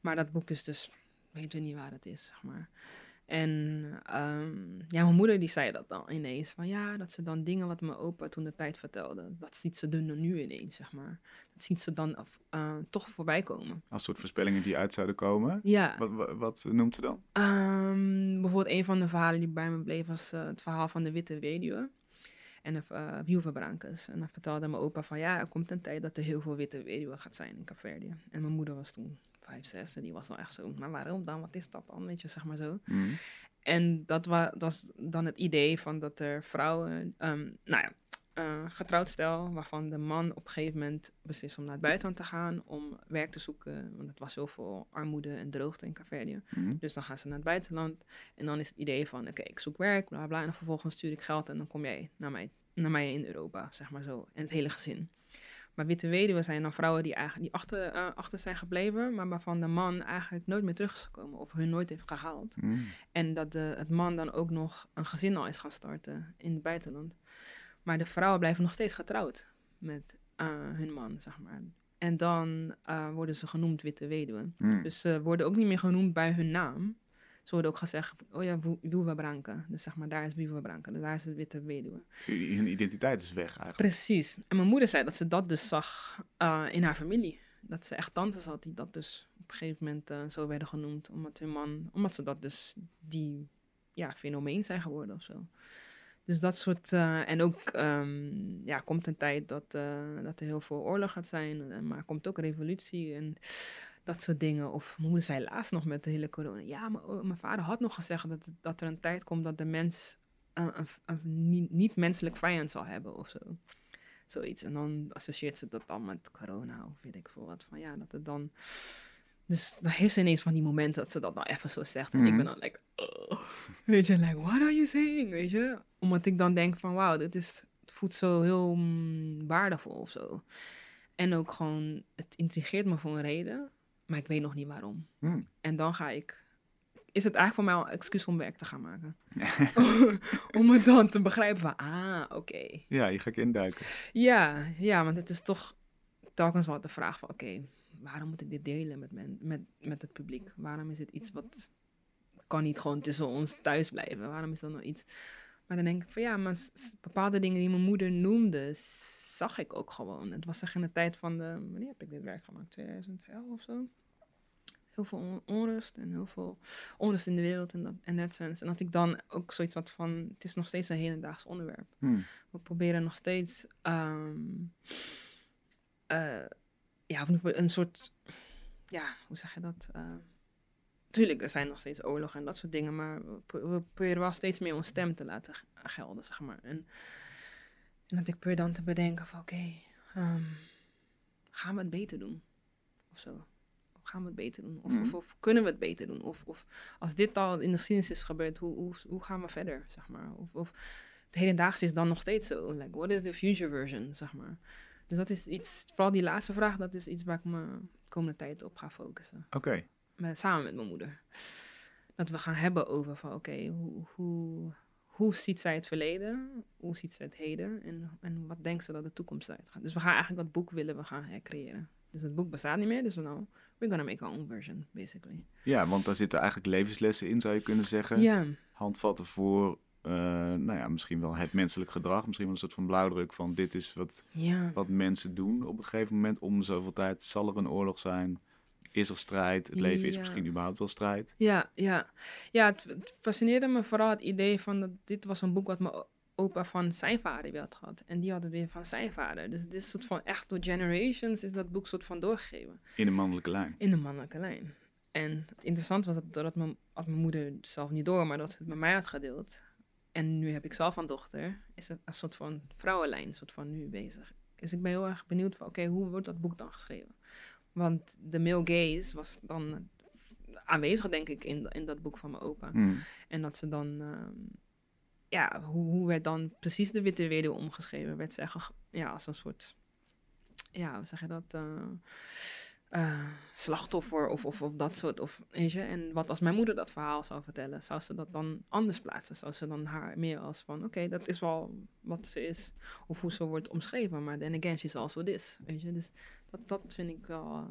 Speaker 2: Maar dat boek is dus, weten we niet waar het is, zeg maar. En ehm, ja, mijn moeder die zei dat dan ineens, van ja, dat ze dan dingen wat mijn opa toen de tijd vertelde, dat ziet ze er nu ineens, zeg maar. Dat ziet ze dan eh, toch voorbij komen.
Speaker 1: Als soort voorspellingen die uit zouden komen.
Speaker 2: Ja.
Speaker 1: Wat, wat, wat noemt ze dan?
Speaker 2: Ehm, bijvoorbeeld een van de verhalen die bij me bleef was eh, het verhaal van de witte weduwe. En de uh. En dan vertelde mijn opa van ja, er komt een tijd dat er heel veel witte weduwe gaat zijn in Caverdië. En mijn moeder was toen vijf, zes en die was dan echt zo, maar waarom dan? Wat is dat dan? Weet je, zeg maar zo.
Speaker 1: Mhm.
Speaker 2: En dat wa- dat was dan het idee van dat er vrouwen, ehm, nou ja, eh, getrouwd stel, waarvan de man op een gegeven moment beslist om naar het buitenland te gaan om werk te zoeken, want het was zoveel armoede en droogte in Caverdië.
Speaker 1: Mhm.
Speaker 2: Dus dan gaan ze naar het buitenland en dan is het idee van, oké, ik zoek werk, bla bla, en vervolgens stuur ik geld en dan kom jij naar mij, naar mij in Europa, zeg maar zo, en het hele gezin. Maar witte weduwen zijn dan vrouwen die, eigenlijk, die achter, eh, achter zijn gebleven, maar waarvan de man eigenlijk nooit meer terug is gekomen of hun nooit heeft gehaald.
Speaker 1: Mhm.
Speaker 2: En dat de, het man dan ook nog een gezin al is gaan starten in het buitenland. Maar de vrouwen blijven nog steeds getrouwd met eh, hun man, zeg maar. En dan eh, worden ze genoemd witte weduwen.
Speaker 1: Mhm.
Speaker 2: Dus ze worden ook niet meer genoemd bij hun naam. Ze worden ook gezegd, oh ja, Viuva Branca. Dus zeg maar, daar is Viuva Branca. Dus daar is de witte weduwe.
Speaker 1: Dus hun identiteit is weg eigenlijk.
Speaker 2: Precies. En mijn moeder zei dat ze dat dus zag uh, in haar familie. Dat ze echt tantes had die dat dus op een gegeven moment uh, zo werden genoemd. Omdat hun man, omdat ze dat dus die ja, fenomeen zijn geworden of zo. Dus dat soort. Uh, en ook um, ja, komt een tijd dat, uh, dat er heel veel oorlog gaat zijn. Maar komt ook een revolutie. En Dat soort dingen. Of mijn moeder zei laatst nog met de hele corona. Ja, maar oh, mijn vader had nog gezegd dat, dat er een tijd komt dat de mens een, een, een niet- niet-menselijk vijand zal hebben of zo. Zoiets. En dan associeert ze dat dan met corona of weet ik veel wat. Van ja, dat het dan... Dus dan heeft ze ineens van die momenten dat ze dat nou even zo zegt. En ik
Speaker 1: Mhm.
Speaker 2: ben dan like, oh. weet je, like, what are you saying, weet je? Omdat ik dan denk van, wauw, dit is, het voelt zo heel mm, waardevol of zo. En ook gewoon, het intrigeert me voor een reden, maar ik weet nog niet waarom.
Speaker 1: Hmm.
Speaker 2: En dan ga ik, is het eigenlijk voor mij al een excuus om werk te gaan maken. om het dan te begrijpen van, ah, oké.
Speaker 1: Ja, je gaat induiken.
Speaker 2: Ja, ja, want het is toch telkens wel de vraag van, oké, waarom moet ik dit delen met, men, met, met het publiek? Waarom is dit iets wat kan niet gewoon tussen ons thuis blijven? Waarom is dat nou iets? Maar dan denk ik van, ja, maar bepaalde dingen die mijn moeder noemde, zag ik ook gewoon. Het was echt in de tijd van de, wanneer heb ik dit werk gemaakt? 2011 of zo? Heel veel on- onrust en heel veel onrust in de wereld en dat in that sense. En dat ik dan ook zoiets had van, het is nog steeds een hedendaags onderwerp
Speaker 1: Hmm.
Speaker 2: we proberen nog steeds ehm, eh, ja, een- soort, ja, hoe zeg je dat? Eh, tuurlijk, er zijn nog steeds oorlogen en dat soort dingen, maar we, pro- we proberen wel steeds meer onze stem te laten gelden, zeg maar. En, en dat ik probeer dan te bedenken van, oké, ehm, gaan we het beter doen? Of zo. Of gaan we het beter doen? Of, of,
Speaker 1: Mhm.
Speaker 2: of kunnen we het beter doen? Of, of als dit al in de geschiedenis is gebeurd, hoe, hoe, hoe gaan we verder, zeg maar? Of, of het hedendaagse is dan nog steeds zo. Like, what is the future version, zeg maar? Dus dat is iets, vooral die laatste vraag, dat is iets waar ik me de komende tijd op ga focussen.
Speaker 1: Oké.
Speaker 2: Met, samen met mijn moeder. Dat we gaan hebben over van, oké, hoe, hoe, hoe ziet zij het verleden? Hoe ziet zij het heden? En, en wat denkt ze dat de toekomst uitgaat? Dus we gaan eigenlijk dat boek willen we gaan hercreëren. Dus het boek bestaat niet meer, dus we nou, we're gonna make our own version, basically.
Speaker 1: Ja, want daar zitten eigenlijk levenslessen in, zou je kunnen zeggen.
Speaker 2: Ja,
Speaker 1: Handvatten voor, eh, nou ja, misschien wel het menselijk gedrag. Misschien wel een soort van blauwdruk van dit is wat,
Speaker 2: ja.
Speaker 1: wat mensen doen op een gegeven moment. Om zoveel tijd zal er een oorlog zijn. Is er strijd? Het leven is
Speaker 2: Ja.
Speaker 1: misschien überhaupt wel strijd.
Speaker 2: Ja, ja. ja het, het fascineerde me vooral het idee van dat dit was een boek wat mijn opa van zijn vader had gehad. En die hadden weer van zijn vader. Dus het is soort van echt door generations is dat boek soort van doorgegeven.
Speaker 1: In de mannelijke lijn.
Speaker 2: In de mannelijke lijn. En het interessante was dat doordat mijn, had mijn moeder zelf niet door, maar dat ze het met mij had gedeeld. En nu heb ik zelf een dochter, is het een soort van vrouwenlijn, een soort van nu bezig. Dus ik ben heel erg benieuwd van, oké, hoe wordt dat boek dan geschreven? Want de male gaze was dan aanwezig, denk ik, in, in dat boek van mijn opa.
Speaker 1: Hmm.
Speaker 2: En dat ze dan, ehm, ja, hoe, hoe werd dan precies de witte weduwe omgeschreven? Werd ze echt, ja, als een soort, ja, hoe zeg je dat? eh, eh, slachtoffer of, of, of dat soort, of, weet je? En wat als mijn moeder dat verhaal zou vertellen, zou ze dat dan anders plaatsen? Zou ze dan haar meer als van, oké, dat is wel wat ze is, of hoe ze wordt omschreven, maar then again, she's also this, weet je? Dus dat, dat vind ik wel,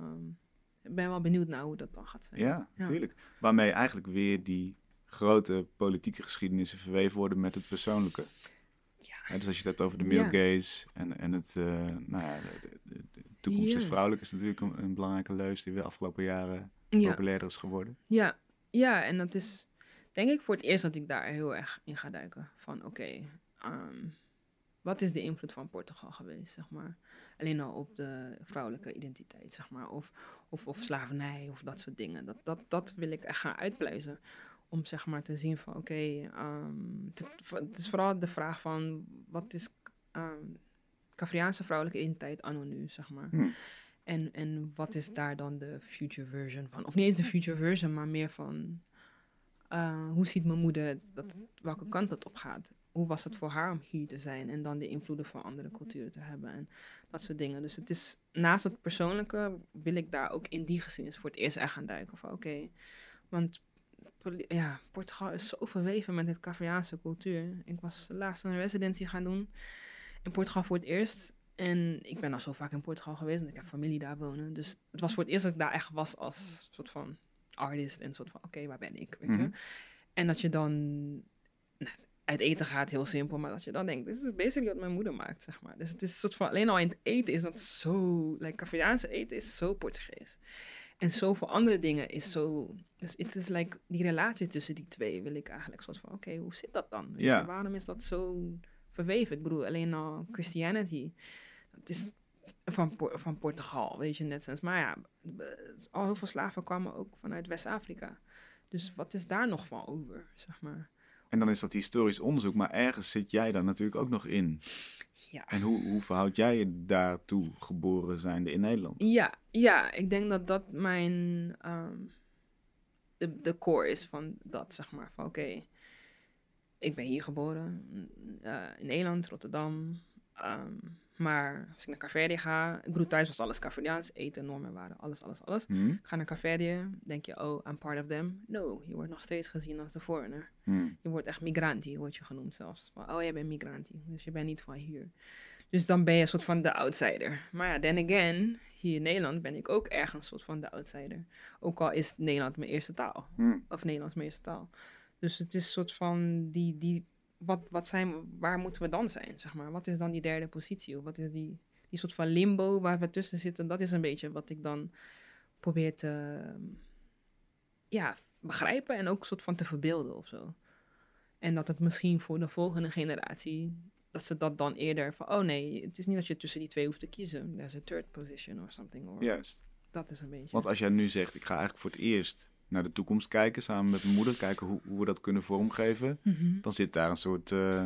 Speaker 2: ik ben wel benieuwd naar hoe dat dan gaat zijn.
Speaker 1: Ja,
Speaker 2: Ja.
Speaker 1: natuurlijk. Waarmee eigenlijk weer die grote politieke geschiedenissen verweven worden met het persoonlijke.
Speaker 2: Ja.
Speaker 1: Dus als je het hebt over de male
Speaker 2: Ja.
Speaker 1: gaze en, en het, eh, nou ja, de toekomst is vrouwelijk is natuurlijk een, een belangrijke leus die de afgelopen jaren
Speaker 2: Ja.
Speaker 1: populairder is geworden.
Speaker 2: Ja, ja, en dat is denk ik voor het eerst dat ik daar heel erg in ga duiken. Van oké, ehm, wat is de invloed van Portugal geweest, zeg maar? Alleen al op de vrouwelijke identiteit, zeg maar. Of, of, of slavernij of dat soort dingen. Dat, dat, dat wil ik echt gaan uitpluizen. Om zeg maar te zien van oké, ehm, het, het is vooral de vraag van wat is um, Cavriaanse vrouwelijke identiteit anno nu, zeg maar.
Speaker 1: Hmm.
Speaker 2: En, en wat is daar dan de future version van? Of niet eens de future version, maar meer van... eh, hoe ziet mijn moeder dat, welke kant het op gaat? Hoe was het voor haar om hier te zijn? En dan de invloeden van andere culturen te hebben en dat soort dingen. Dus het is, naast het persoonlijke, wil ik daar ook in die geschiedenis voor het eerst echt gaan duiken. Van oké, want ja, Portugal is zo verweven met het Cavriaanse cultuur. Ik was laatst een residentie gaan doen in Portugal voor het eerst. En ik ben al zo vaak in Portugal geweest, want ik heb familie daar wonen. Dus het was voor het eerst dat ik daar echt was als soort van artist. En soort van, oké, waar ben ik? Weet je?
Speaker 1: Mhm.
Speaker 2: En dat je dan nou, uit eten gaat, heel simpel. Maar dat je dan denkt, dit is basically wat mijn moeder maakt, zeg maar. Dus het is een soort van, alleen al in het eten is dat zo... Like, Cavriaanse eten is zo Portugees. En zoveel andere dingen is zo... Dus het is like, die relatie tussen die twee wil ik eigenlijk soort van... Oké, hoe zit dat dan?
Speaker 1: Ja.
Speaker 2: je, waarom is dat zo verweven? Ik bedoel, alleen al Christianity. Het is van, van Portugal, weet je, net zoals. Maar ja, al heel veel slaven kwamen ook vanuit West-Afrika. Dus wat is daar nog van over, zeg maar?
Speaker 1: En dan is dat historisch onderzoek, maar ergens zit jij daar natuurlijk ook nog in.
Speaker 2: Ja.
Speaker 1: En hoe, hoe verhoud jij je daartoe, geboren zijnde in Nederland?
Speaker 2: Ja, ja, ik denk dat dat mijn de, de core is van dat, zeg maar. Van oké, ik ben hier geboren, eh, in Nederland, Rotterdam. ehm, maar als ik naar Caverdië ga, ik bedoel, thuis was alles Caverdiaans, eten, normen, waarden, alles, alles, alles.
Speaker 1: Hm?
Speaker 2: Ik ga naar Caverdië, denk je, oh, I'm part of them. No, je wordt nog steeds gezien als de foreigner.
Speaker 1: Hm.
Speaker 2: Je wordt echt migranti, word je genoemd zelfs. Van, oh, jij bent migranti, dus je bent niet van hier. Dus dan ben je een soort van de outsider. Maar ja, then again, hier in Nederland ben ik ook ergens een soort van de outsider. Ook al is Nederland mijn eerste taal.
Speaker 1: Hm.
Speaker 2: Of Nederlands mijn eerste taal. Dus het is een soort van die, die wat, wat zijn, waar moeten we dan zijn, zeg maar? Wat is dan die derde positie? Of wat is die, die soort van limbo waar we tussen zitten? Dat is een beetje wat ik dan probeer te, ja, begrijpen en ook een soort van te verbeelden of zo. En dat het misschien voor de volgende generatie, dat ze dat dan eerder van, oh nee, het is niet dat je tussen die twee hoeft te kiezen. There's a third position or something. Or,
Speaker 1: Juist.
Speaker 2: Dat is een beetje.
Speaker 1: Want als jij nu zegt, ik ga eigenlijk voor het eerst naar de toekomst kijken, samen met mijn moeder, kijken hoe, hoe we dat kunnen vormgeven,
Speaker 2: Mhm,
Speaker 1: dan zit daar een soort eh,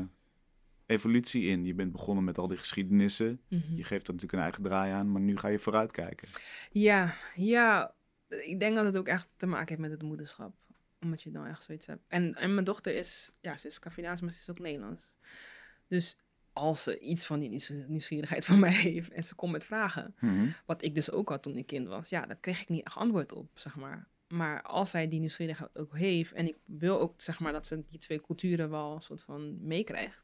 Speaker 1: evolutie in. Je bent begonnen met al die geschiedenissen,
Speaker 2: mhm.
Speaker 1: je geeft er natuurlijk een eigen draai aan, maar nu ga je vooruitkijken.
Speaker 2: Ja, ja. Ik denk dat het ook echt te maken heeft met het moederschap. Omdat je dan echt zoiets hebt. En, en mijn dochter is, ja, ze is Cavidaans, maar ze is ook Nederlands. Dus als ze iets van die nieuws- nieuwsgierigheid van mij heeft en ze komt met vragen,
Speaker 1: Mhm.
Speaker 2: wat ik dus ook had toen ik kind was, ja, daar kreeg ik niet echt antwoord op, zeg maar. Maar als zij die nieuwsgierigheid ook heeft en ik wil ook, zeg maar, dat ze die twee culturen wel een soort van meekrijgt,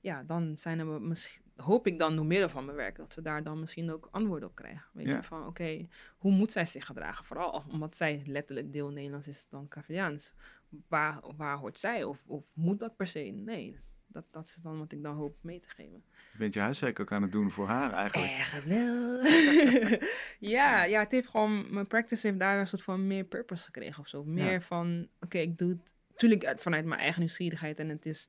Speaker 2: ja, dan zijn er misschien, hoop ik dan door middel van mijn werk dat ze daar dan misschien ook antwoorden op krijgen. Weet
Speaker 1: Ja.
Speaker 2: je, van oké, hoe moet zij zich gedragen? Vooral omdat zij letterlijk deel Nederlands is dan Caviaans. Waar, waar hoort zij? Of, of moet dat per se? Nee, dat, dat is dan wat ik dan hoop mee te geven.
Speaker 1: Je bent je huiswerk ook aan het doen voor haar eigenlijk.
Speaker 2: Ergens wel. ja, ja, het heeft gewoon, mijn practice heeft daar een soort van meer purpose gekregen of zo. Meer
Speaker 1: Ja.
Speaker 2: van, oké, ik doe het natuurlijk uit- vanuit mijn eigen nieuwsgierigheid. En het is,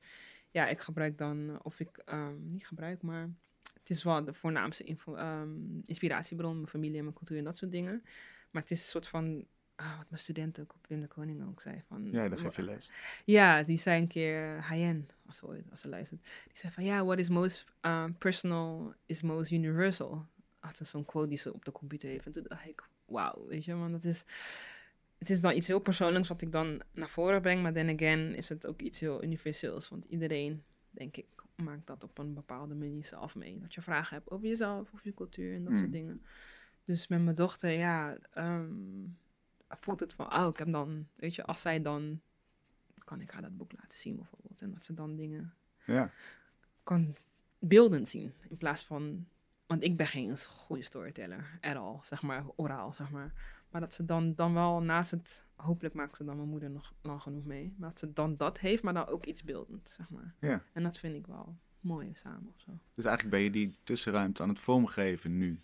Speaker 2: ja, ik gebruik dan, eh, of ik, ehm, niet gebruik, maar het is wel de voornaamste info, ehm, inspiratiebron, mijn familie en mijn cultuur en dat soort dingen. Maar het is een soort van, ah, wat mijn studenten ook op Wim de Koning ook zei. Van,
Speaker 1: Ja, dan geef je les.
Speaker 2: ja, die zei een keer, Hayen, als als ze luistert, die zei van, ja, what is most um, personal is most universal. Had ze zo'n quote die ze op de computer heeft. En toen dacht ik, wauw, weet je, want dat is, het is dan iets heel persoonlijks wat ik dan naar voren breng, maar then again is het ook iets heel universeels, want iedereen, denk ik, maakt dat op een bepaalde manier zelf mee. Dat je vragen hebt over jezelf, over je cultuur en dat
Speaker 1: Mm.
Speaker 2: soort dingen. Dus met mijn dochter, ja, ehm, voelt het van, oh, ik heb dan, weet je, als zij dan kan ik haar dat boek laten zien bijvoorbeeld. En dat ze dan dingen
Speaker 1: Ja,
Speaker 2: kan beeldend zien. In plaats van, want ik ben geen goede storyteller, at all, zeg maar, oraal, zeg maar. Maar dat ze dan, dan wel naast het, hopelijk maakt ze dan mijn moeder nog lang genoeg mee. Maar dat ze dan dat heeft, maar dan ook iets beeldend, zeg maar.
Speaker 1: ja.
Speaker 2: En dat vind ik wel mooi samen of zo.
Speaker 1: Dus eigenlijk ben je die tussenruimte aan het vormgeven nu.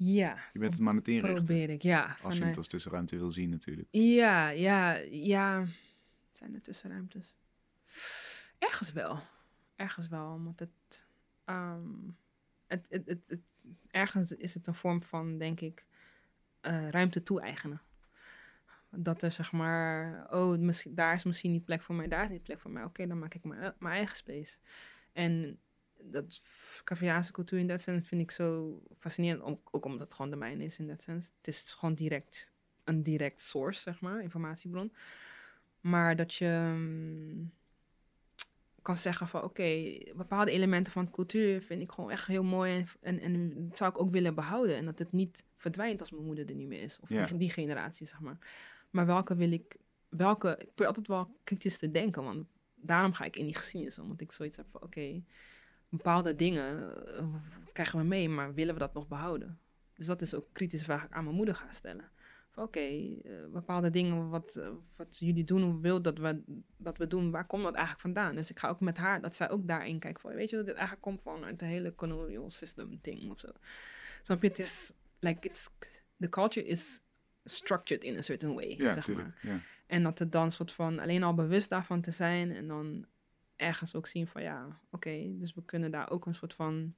Speaker 2: Ja,
Speaker 1: Je bent het maar
Speaker 2: probeer ik, ja.
Speaker 1: Als je het als tussenruimte wil zien natuurlijk.
Speaker 2: Ja, ja, ja. Zijn er tussenruimtes? Ergens wel. Ergens wel, omdat het, ehm, het, het, het, het- Ergens is het een vorm van, denk ik, eh, ruimte toe-eigenen. Dat er zeg maar, oh, misschien, daar is misschien niet plek voor mij, daar is niet plek voor mij. Oké, dan maak ik mijn, mijn eigen space. En dat Caviaanse cultuur in dat zin vind ik zo fascinerend, ook, ook omdat het gewoon de mijne is in dat sens. Het is gewoon direct een direct source, zeg maar, informatiebron. Maar dat je mm, kan zeggen van oké, bepaalde elementen van cultuur vind ik gewoon echt heel mooi en, en, en dat zou ik ook willen behouden. En dat het niet verdwijnt als mijn moeder er niet meer is. Of
Speaker 1: Ja.
Speaker 2: die, die generatie, zeg maar. Maar welke wil ik, welke, ik probeer altijd wel kritisch te denken, want daarom ga ik in die geschiedenis, omdat ik zoiets heb van oké, bepaalde dingen eh, krijgen we mee, maar willen we dat nog behouden? Dus dat is ook kritisch vraag ik aan mijn moeder ga stellen. Oké, eh, bepaalde dingen wat, eh, wat jullie doen wil dat we, dat we doen, waar komt dat eigenlijk vandaan? Dus ik ga ook met haar, dat zij ook daarin kijkt van, weet je dat dit eigenlijk komt van de hele colonial system ding of zo. Snap je? Het is, like, it's, the culture is structured in a certain way,
Speaker 1: Ja,
Speaker 2: zeg maar.
Speaker 1: natuurlijk. Ja.
Speaker 2: En dat het dan soort van alleen al bewust daarvan te zijn en dan ergens ook zien van ja, oké, dus we kunnen daar ook een soort van,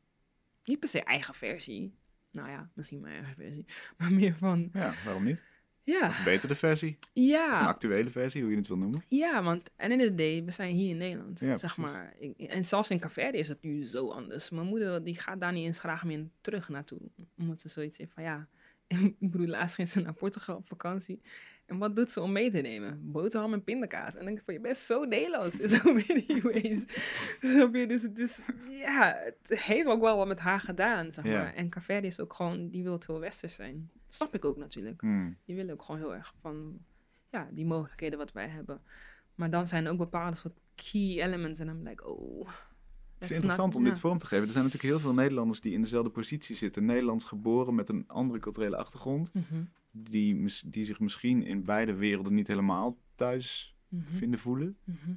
Speaker 2: niet per se eigen versie, Nou ja, misschien mijn eigen versie. Maar meer van,
Speaker 1: Ja, waarom niet?
Speaker 2: ja,
Speaker 1: Of een betere versie. Of een
Speaker 2: ja,
Speaker 1: actuele versie, hoe je het wil noemen.
Speaker 2: ja, want en in de day, we zijn hier in Nederland,
Speaker 1: Ja,
Speaker 2: zeg
Speaker 1: precies.
Speaker 2: maar. En zelfs in Caverde is het nu zo anders. Mijn moeder, die gaat daar niet eens graag meer terug naartoe. Omdat ze zoiets heeft van, ja, ik bedoel, laatst ging ze naar Portugal op vakantie. En wat doet ze om mee te nemen? Boterham en pindakaas. En dan denk ik van, je bent zo Nederlands in zo many ways. Snap je? Dus het is, ja, het heeft ook wel wat met haar gedaan, zeg
Speaker 1: Ja.
Speaker 2: maar. En Caverde is ook gewoon, die wil het heel westers zijn. Snap ik ook natuurlijk.
Speaker 1: Hmm.
Speaker 2: Die willen ook gewoon heel erg van, ja, die mogelijkheden wat wij hebben. Maar dan zijn er ook bepaalde soort key elements. En dan like, oh...
Speaker 1: Het is interessant om dit vorm te geven. Er zijn natuurlijk heel veel Nederlanders die in dezelfde positie zitten. Nederlands geboren met een andere culturele achtergrond.
Speaker 2: Mhm,
Speaker 1: Die, die zich misschien in beide werelden niet helemaal thuis
Speaker 2: mhm,
Speaker 1: vinden voelen.
Speaker 2: mhm.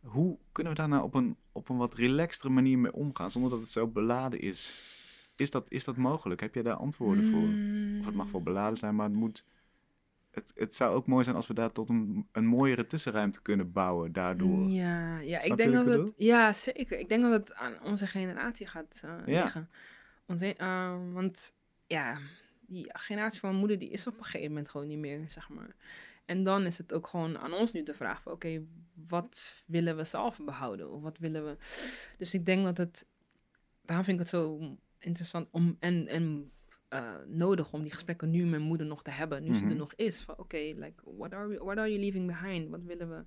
Speaker 1: Hoe kunnen we daar nou op een, op een wat relaxtere manier mee omgaan, zonder dat het zo beladen is? Is dat, is dat mogelijk? Heb jij daar antwoorden voor? Of het mag wel
Speaker 2: Mm.
Speaker 1: beladen zijn, maar het moet... Het, het zou ook mooi zijn als we daar tot een, een mooiere tussenruimte kunnen bouwen daardoor.
Speaker 2: Ja, ja
Speaker 1: Snap
Speaker 2: ik denk dat het... Ja, zeker. Ik denk dat het aan onze generatie gaat eh,
Speaker 1: Ja.
Speaker 2: liggen. Onze, eh, want ja, die generatie van mijn moeder, die is op een gegeven moment gewoon niet meer, zeg maar. En dan is het ook gewoon aan ons nu te vragen van, oké, wat willen we zelf behouden? Of wat willen we... Dus ik denk dat het... Daarom vind ik het zo interessant om... En, en eh, nodig om die gesprekken nu met mijn moeder nog te hebben. Nu ze
Speaker 1: Mhm.
Speaker 2: er nog is. Van oké, like, what, are we, what are you leaving behind? Wat willen we...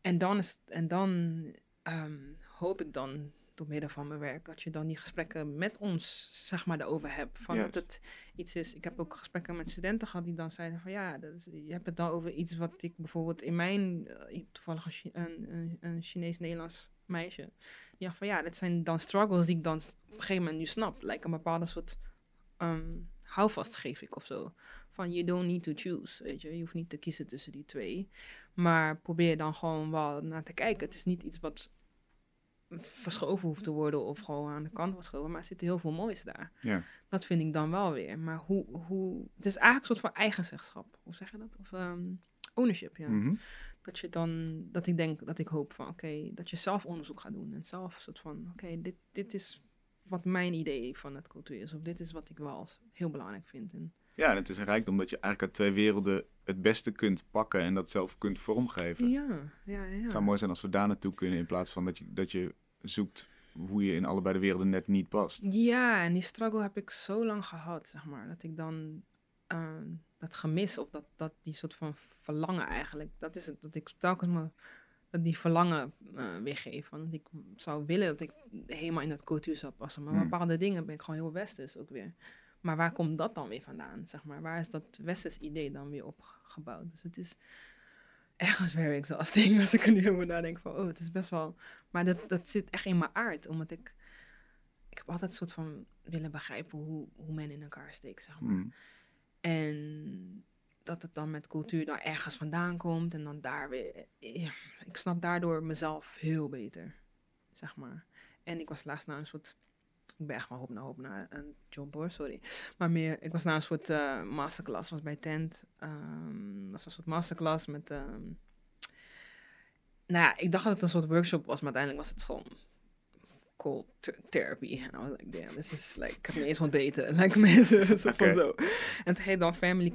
Speaker 2: En dan, is, en dan ehm, hoop ik dan, door middel van mijn werk, dat je dan die gesprekken met ons, zeg maar, erover hebt. Van dat het iets is. Ik heb ook gesprekken met studenten gehad die dan zeiden van ja, dat is, je hebt het dan over iets wat ik bijvoorbeeld in mijn, eh, toevallig een, een, een, Chinees-Nederlands meisje, die dacht van ja, dat zijn dan struggles die ik dan op een gegeven moment nu snap. Like een bepaalde soort ehm, houvast geef ik of zo. Van you don't need to choose, weet je. Je hoeft niet te kiezen tussen die twee. Maar probeer dan gewoon wel naar te kijken. Het is niet iets wat verschoven hoeft te worden of gewoon aan de kant wordt geschoven. Maar er zit heel veel moois daar.
Speaker 1: Ja.
Speaker 2: Dat vind ik dan wel weer. Maar hoe, hoe... Het is eigenlijk een soort van eigenzegschap. Hoe zeg je dat? Of ehm, ownership, ja.
Speaker 1: Mhm.
Speaker 2: Dat je dan... Dat ik denk, dat ik hoop van, oké, dat je zelf onderzoek gaat doen. En zelf soort van, oké, dit, dit is wat mijn idee van het cultuur is. Of dit is wat ik wel als heel belangrijk vind. En,
Speaker 1: Ja, en het is een rijkdom dat je eigenlijk uit twee werelden het beste kunt pakken en dat zelf kunt vormgeven.
Speaker 2: ja, ja, ja.
Speaker 1: Het zou mooi zijn als we daar naartoe kunnen in plaats van dat je, dat je zoekt hoe je in allebei de werelden net niet past.
Speaker 2: Ja, en die struggle heb ik zo lang gehad, zeg maar. Dat ik dan ehm, dat gemis of dat, dat die soort van verlangen eigenlijk. Dat is het, dat ik telkens me dat die verlangen eh weergeef. Want ik zou willen dat ik helemaal in dat cultuur zou passen. Maar
Speaker 1: Hmm.
Speaker 2: bepaalde dingen ben ik gewoon heel westers ook weer. Maar waar komt dat dan weer vandaan, zeg maar? Waar is dat westers idee dan weer opgebouwd? Dus het is ergens very exhausting als ik er nu over nadenk van, oh, het is best wel... Maar dat, dat zit echt in mijn aard, omdat ik... Ik heb altijd een soort van willen begrijpen hoe, hoe men in elkaar steekt, zeg maar.
Speaker 1: Mm.
Speaker 2: En dat het dan met cultuur daar ergens vandaan komt en dan daar weer... Ja, ik snap daardoor mezelf heel beter, zeg maar. En ik was laatst naar een soort... Ik ben echt van hoop naar hoop naar een job hoor, sorry. Maar meer, ik was naar een soort eh, masterclass, was bij Tent. Ehm was een soort masterclass met... ehm, nou ja, ik dacht dat het een soort workshop was, maar uiteindelijk was het gewoon cold th- therapy. En I was like, damn, this is like, ik heb niet eens ontbeten. Like mensen, soort van zo. En het heet dan Family,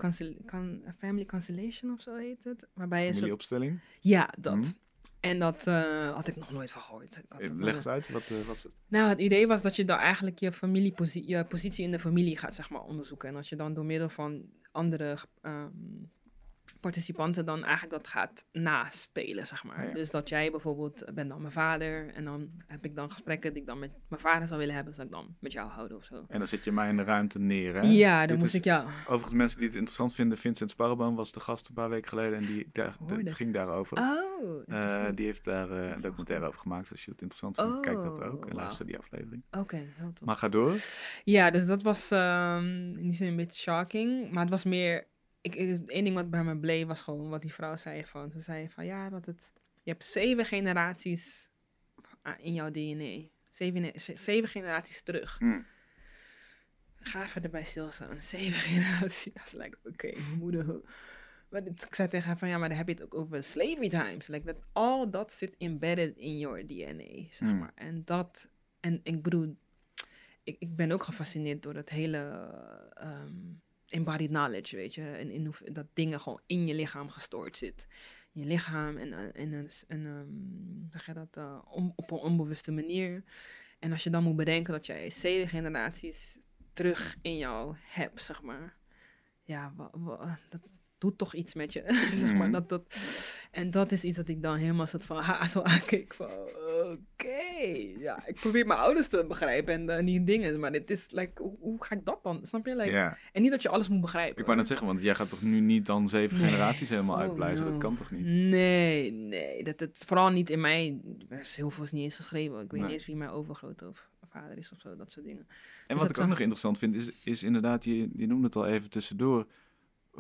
Speaker 2: Family Conciliation of zo heet het. Waarbij je zo...
Speaker 1: Familieopstelling.
Speaker 2: Ja, dat.
Speaker 1: Mhm.
Speaker 2: En dat eh, had ik nog nooit van gehoord.
Speaker 1: Eh, Leg eens uit, wat eh, was het?
Speaker 2: nou, het idee was dat je dan eigenlijk je, familieposi- je positie in de familie gaat zeg maar, onderzoeken. En als je dan door middel van andere ehm, participanten dan eigenlijk dat gaat naspelen, zeg maar.
Speaker 1: Ja.
Speaker 2: Dus dat jij bijvoorbeeld, eh, bent dan mijn vader en dan heb ik dan gesprekken die ik dan met mijn vader zou willen hebben, zou ik dan met jou houden of zo.
Speaker 1: En dan zet je mij in de ruimte neer, hè?
Speaker 2: Ja, dan
Speaker 1: Dit
Speaker 2: moest
Speaker 1: is-
Speaker 2: ik jou.
Speaker 1: Overigens, mensen die het interessant vinden, Vincent Sparreboom was de gast een paar weken geleden en die, daar, het ging daarover.
Speaker 2: Oh,
Speaker 1: Eh, die heeft daar eh, een documentaire over gemaakt. Dus als je het interessant vindt, kijk dat ook. En
Speaker 2: Oh,
Speaker 1: luister die aflevering.
Speaker 2: Oké, heel tof.
Speaker 1: Maar ga door.
Speaker 2: Ja, dus dat was ehm in die zin een beetje shocking. Maar het was meer... Ik, één ding wat bij me bleef was gewoon wat die vrouw zei. Van, ze zei van ja, dat het... Je hebt zeven generaties in jouw DNA. Zeven, zeven generaties terug.
Speaker 1: Hm.
Speaker 2: Ga even erbij stilstaan. Zeven generaties. I was like, oké, moeder... Maar dit- ik zei tegen haar van, ja, maar dan heb je het ook over slavery times. Like, that all dat zit embedded in your DNA, zeg
Speaker 1: Hmm.
Speaker 2: maar. En dat... En ik bedoel... ik, ik ben ook gefascineerd door het hele ehm, embodied knowledge, weet je. En in dat dingen gewoon in je lichaam gestoord zit. Je lichaam en, eh, en, en, en um, zeg je dat, om, op een onbewuste manier. En als je dan moet bedenken dat jij zeven generaties terug in jou hebt, zeg maar. Ja, dat, doet toch iets met je. zeg maar,
Speaker 1: Mhm.
Speaker 2: dat, dat, en dat is iets dat ik dan helemaal soort van ha, zo aankeek van oké, ja, ik probeer mijn ouders te begrijpen en eh, die dingen, maar dit is, like, hoe, hoe ga ik dat dan? Snap je? Like. En niet dat je alles moet begrijpen.
Speaker 1: Ik wou net zeggen, want jij gaat toch nu niet dan zeven
Speaker 2: Nee.
Speaker 1: generaties helemaal
Speaker 2: Oh,
Speaker 1: uitpluizen? Dat kan toch niet?
Speaker 2: Nee, nee, dat het vooral niet in mij, is heel veel is niet eens geschreven. Ik weet
Speaker 1: Nee.
Speaker 2: niet eens wie mijn overgrote of vader is of zo, dat soort dingen.
Speaker 1: En
Speaker 2: Dus
Speaker 1: wat ik ook nog interessant vind, is, is inderdaad, je, je noemde het al even tussendoor.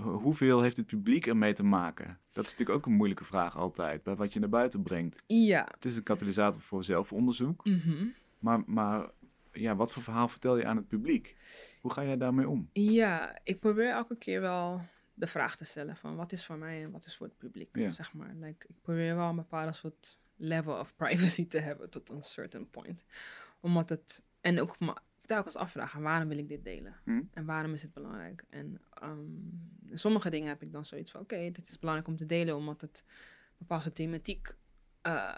Speaker 1: Ho- Hoeveel heeft het publiek ermee te maken? Dat is natuurlijk ook een moeilijke vraag altijd, bij wat je naar buiten brengt.
Speaker 2: Ja.
Speaker 1: Het is een katalysator voor zelfonderzoek,
Speaker 2: mhm.
Speaker 1: maar, maar ja, wat voor verhaal vertel je aan het publiek? Hoe ga jij daarmee om?
Speaker 2: Ja, ik probeer elke keer wel de vraag te stellen van wat is voor mij en wat is voor het publiek,
Speaker 1: Ja.
Speaker 2: zeg maar. Like, ik probeer wel een bepaalde soort level of privacy te hebben tot een certain point. Omdat het, en ook telkens afvragen, waarom wil ik dit delen?
Speaker 1: Hm?
Speaker 2: En waarom is het belangrijk? En ehm, sommige dingen heb ik dan zoiets van, oké, dit is belangrijk om te delen, omdat het bepaalde thematiek, eh,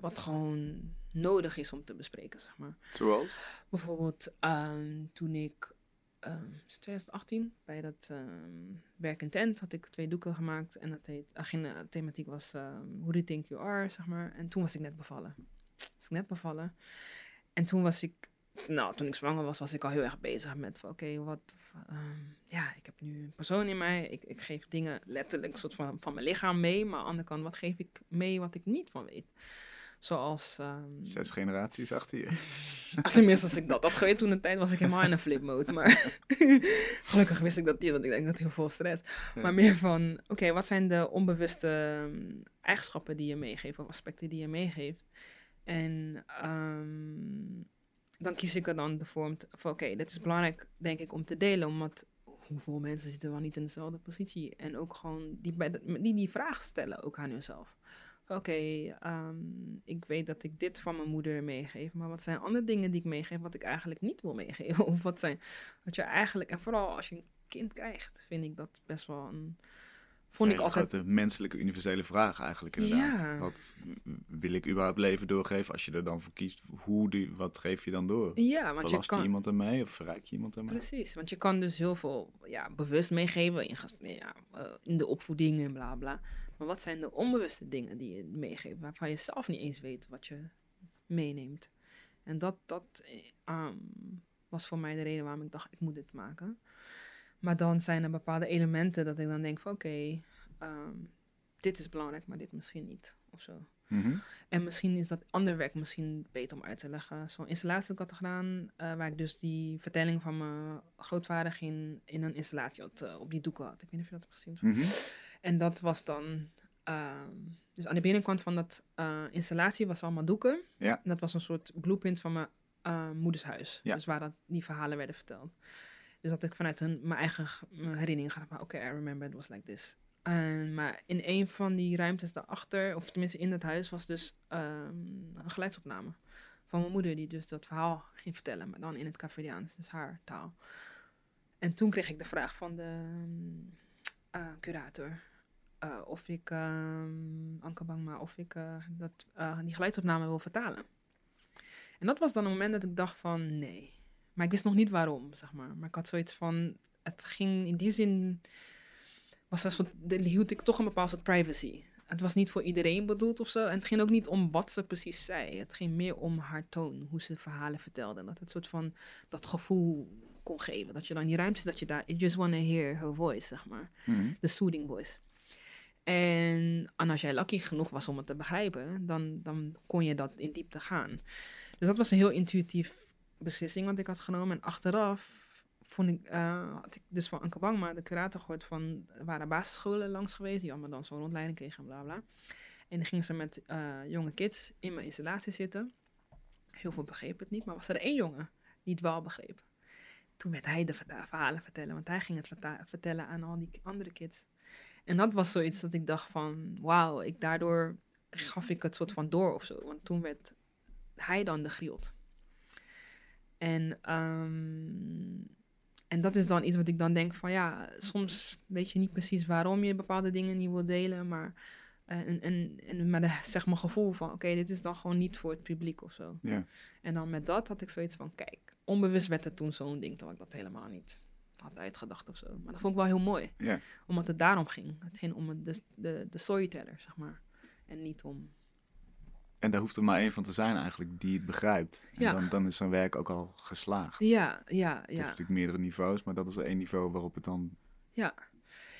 Speaker 2: wat gewoon nodig is om te bespreken, zeg maar.
Speaker 1: Zoals?
Speaker 2: Bijvoorbeeld ehm, toen ik, ehm, is het 2018, bij dat ehm, werk in tent had ik twee doeken gemaakt. En dat heet, uh, ging, eh, thematiek was ehm Who do you think you are, zeg maar. En toen was ik net bevallen. Was ik net bevallen. En toen was ik, nou, toen ik zwanger was, was ik al heel erg bezig met oké, wat, ehm, ja, ik heb nu een persoon in mij. Ik, ik geef dingen letterlijk soort van, van mijn lichaam mee. Maar aan de andere kant, wat geef ik mee wat ik niet van weet? Zoals... ehm,
Speaker 1: Zes generaties achter je.
Speaker 2: Tenminste, als ik dat had geweten toen een tijd, was ik helemaal in een flip mode. Maar gelukkig wist ik dat niet, want ik denk dat heel veel stress.
Speaker 1: Ja.
Speaker 2: Maar meer van, oké, wat zijn de onbewuste ehm, eigenschappen die je meegeeft, of aspecten die je meegeeft? En dan kies ik er dan de vorm van, oké, dit is belangrijk, denk ik, om te delen, omdat hoeveel mensen zitten wel niet in dezelfde positie? En ook gewoon die, bij die die vraag stellen, ook aan hunzelf. Oké, ehm, ik weet dat ik dit van mijn moeder meegeef, maar wat zijn andere dingen die ik meegeef wat ik eigenlijk niet wil meegeven? Of wat zijn, wat je eigenlijk, en vooral als je een kind krijgt, vind ik dat best wel een, vond ik altijd,
Speaker 1: grote menselijke universele vraag eigenlijk inderdaad.
Speaker 2: Ja.
Speaker 1: Wat wil ik überhaupt leven doorgeven als je er dan voor kiest? Hoe die, wat geef je dan door?
Speaker 2: ja, want je
Speaker 1: Belast je
Speaker 2: kan,
Speaker 1: iemand ermee of verrijk je iemand ermee?
Speaker 2: precies, want je kan dus heel veel, ja, bewust meegeven in, ja, eh, in de opvoeding en bla bla. Maar wat zijn de onbewuste dingen die je meegeeft, waarvan je zelf niet eens weet wat je meeneemt? En dat, dat eh, ehm, was voor mij de reden waarom ik dacht, ik moet dit maken. Maar dan zijn er bepaalde elementen dat ik dan denk van, oké, ehm, dit is belangrijk, maar dit misschien niet, of zo.
Speaker 1: Mhm.
Speaker 2: En misschien is dat ander werk misschien beter om uit te leggen. Zo'n installatie dat ik had gedaan, eh, waar ik dus die vertelling van mijn grootvader ging in een installatie had, eh, op die doeken had. Ik weet niet of je dat hebt gezien.
Speaker 1: Mhm.
Speaker 2: En dat was dan, ehm, dus aan de binnenkant van dat eh, installatie was allemaal doeken.
Speaker 1: Ja.
Speaker 2: En dat was een soort blueprint van mijn moeders huis.
Speaker 1: Ja.
Speaker 2: Dus waar dat, die verhalen werden verteld. Dus dat ik vanuit mijn eigen herinnering ga oké, I remember it was like this. En, maar in een van die ruimtes daarachter, of tenminste in het huis, was dus ehm, een geluidsopname van mijn moeder, die dus dat verhaal ging vertellen, maar dan in het Caveriaans, dus haar taal. En toen kreeg ik de vraag van de ehm, eh, curator eh, of ik, um, Anke Bangma, of ik eh, dat, die geluidsopname wil vertalen. En dat was dan een moment dat ik dacht van nee. Maar ik wist nog niet waarom, zeg maar. Maar ik had zoiets van, het ging in die zin, was er soort, hield ik toch een bepaald soort privacy. Het was niet voor iedereen bedoeld of zo. En het ging ook niet om wat ze precies zei. Het ging meer om haar toon, hoe ze verhalen vertelde. En dat het soort van dat gevoel kon geven. Dat je dan die ruimte dat je daar, you just want to hear her voice, zeg maar.
Speaker 1: Mhm.
Speaker 2: De soothing voice. En, en als jij lucky genoeg was om het te begrijpen, dan, dan kon je dat in diepte gaan. Dus dat was een heel intuïtief beslissing wat ik had genomen. En achteraf vond ik, eh, had ik dus van Anke Bangma, de curator, gehoord van... Er waren basisscholen langs geweest, die allemaal dan zo'n rondleiding kregen en bla bla. En dan gingen ze met eh, jonge kids in mijn installatie zitten. Heel veel begrepen het niet, maar was er één jongen die het wel begreep. Toen werd hij de verhalen vertellen, want hij ging het vertellen aan al die andere kids. En dat was zoiets dat ik dacht van, wauw, ik daardoor gaf ik het soort van door of zo. Want toen werd hij dan de griot. En, ehm, en dat is dan iets wat ik dan denk van ja, soms weet je niet precies waarom je bepaalde dingen niet wil delen, maar, eh, en, en, en met de, zeg maar gevoel van oké, dit is dan gewoon niet voor het publiek of zo.
Speaker 1: Ja.
Speaker 2: En dan met dat had ik zoiets van kijk, onbewust werd het toen zo'n ding, terwijl ik dat helemaal niet had uitgedacht of zo. Maar dat vond ik wel heel mooi,
Speaker 1: Ja.
Speaker 2: omdat het daarom ging. Het ging om de, de, de storyteller, zeg maar. En niet om
Speaker 1: En daar hoeft er maar één van te zijn eigenlijk die het begrijpt. En
Speaker 2: Ja.
Speaker 1: dan, dan is zo'n werk ook al geslaagd.
Speaker 2: Ja, ja,
Speaker 1: Het heeft
Speaker 2: ja.
Speaker 1: natuurlijk meerdere niveaus, maar dat is één niveau waarop het dan
Speaker 2: Ja,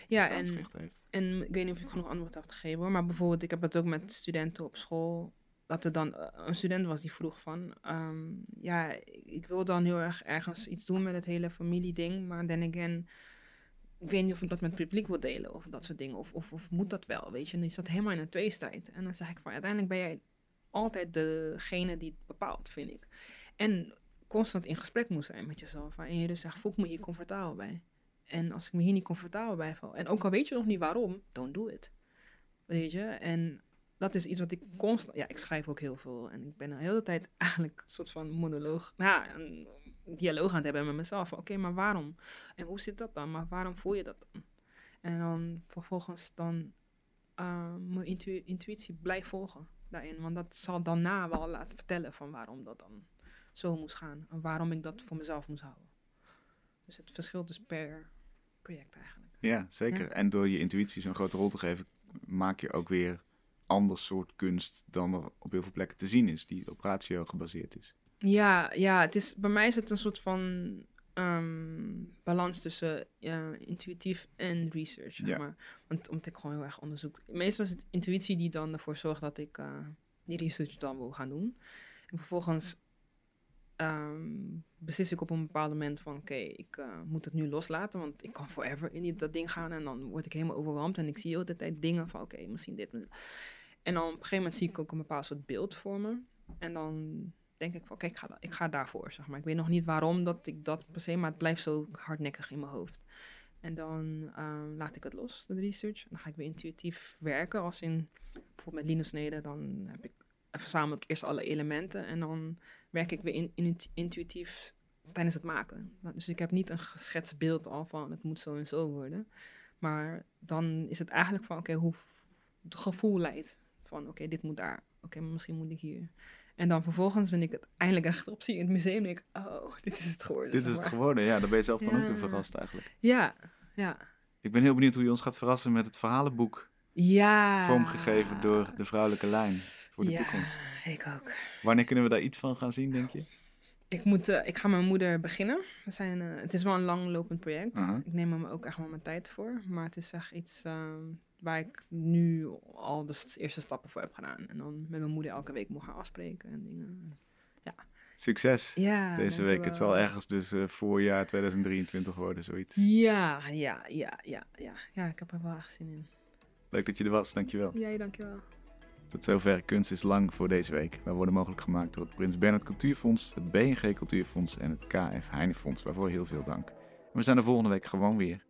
Speaker 2: ja en,
Speaker 1: heeft.
Speaker 2: en ik weet niet of ik genoeg antwoord heb gegeven hoor, maar bijvoorbeeld, ik heb het ook met studenten op school. Dat er dan eh, een student was die vroeg van, ehm, ja, ik wil dan heel erg ergens iets doen met het hele familieding, maar then again, ik weet niet of ik dat met het publiek wil delen of dat soort dingen, of, of, of moet dat wel, weet je. En is dat helemaal in een tweestrijd. En dan zeg ik van, uiteindelijk ben jij altijd degene die het bepaalt, vind ik. En constant in gesprek moet zijn met jezelf. En je dus zegt, voel ik me hier comfortabel bij? En als ik me hier niet comfortabel bij voel, en ook al weet je nog niet waarom, don't do it. Weet je? En dat is iets wat ik constant... Ja, ik schrijf ook heel veel. En ik ben de hele tijd eigenlijk een soort van monoloog... Nou, een dialoog aan het hebben met mezelf. Oké, maar waarom? En hoe zit dat dan? Maar waarom voel je dat dan? En dan vervolgens dan uh, mijn intu intuïtie blijft volgen daarin. Want dat zal daarna wel laten vertellen van waarom dat dan zo moest gaan. En waarom ik dat voor mezelf moest houden. Dus het verschilt dus per project eigenlijk.
Speaker 1: Ja, zeker.
Speaker 2: Ja.
Speaker 1: En door je intuïtie zo'n grote rol te geven, maak je ook weer ander soort kunst dan er op heel veel plekken te zien is, die op ratio gebaseerd is.
Speaker 2: Ja, ja het is, bij mij is het een soort van ehm, balans tussen ja, intuïtief en research. Zeg
Speaker 1: Ja.
Speaker 2: maar. Want omdat ik gewoon heel erg onderzoek. Meestal is het intuïtie die dan ervoor zorgt dat ik eh, die research dan wil gaan doen. En vervolgens ehm, beslis ik op een bepaald moment van oké, ik eh, moet het nu loslaten, want ik kan forever in dat ding gaan en dan word ik helemaal overweldigd en ik zie de hele tijd dingen van oké, misschien dit. En dan op een gegeven moment zie ik ook een bepaald soort beeld voor me. En dan denk ik van oké, ik, ga, ik ga daarvoor, zeg maar. Ik weet nog niet waarom dat ik dat per se, maar het blijft zo hardnekkig in mijn hoofd. En dan ehm, laat ik het los, de research. Dan ga ik weer intuïtief werken, als in bijvoorbeeld met Linus Neder, dan heb ik, verzamel ik eerst alle elementen en dan werk ik weer in, in, intuïtief tijdens het maken. Dus ik heb niet een geschetst beeld al van het moet zo en zo worden. Maar dan is het eigenlijk van oké, hoe het gevoel leidt. Van oké, dit moet daar. Oké, misschien moet ik hier. En dan vervolgens, wanneer ik het eindelijk echt op zie in het museum, denk ik, oh, dit is het geworden.
Speaker 1: Dit is het
Speaker 2: maar.
Speaker 1: geworden, ja. Daar ben je zelf dan ook toe verrast eigenlijk.
Speaker 2: Ja, ja.
Speaker 1: Ik ben heel benieuwd hoe je ons gaat verrassen met het verhalenboek,
Speaker 2: Ja.
Speaker 1: vormgegeven door de vrouwelijke lijn voor de
Speaker 2: ja,
Speaker 1: toekomst.
Speaker 2: ik ook.
Speaker 1: Wanneer kunnen we daar iets van gaan zien, denk je?
Speaker 2: Ik, moet, eh, ik ga mijn moeder beginnen. We zijn, eh, het is wel een langlopend project. Ik neem er me ook echt wel mijn tijd voor. Maar het is echt iets ehm, waar ik nu al de eerste stappen voor heb gedaan. En dan met mijn moeder elke week moet gaan afspreken en dingen.
Speaker 1: Succes
Speaker 2: Ja,
Speaker 1: deze week. Het zal ergens dus eh, voorjaar 2023 worden, zoiets.
Speaker 2: Ja, ja, ja, ja, ja. Ja, ik heb er wel echt zin in.
Speaker 1: Leuk dat je er was, dankjewel.
Speaker 2: Jij, dankjewel.
Speaker 1: Tot zover Kunst is Lang voor deze week. Wij worden mogelijk gemaakt door het Prins Bernhard Cultuurfonds, het BNG Cultuurfonds en het KF Heinefonds, waarvoor heel veel dank. En we zijn er volgende week gewoon weer.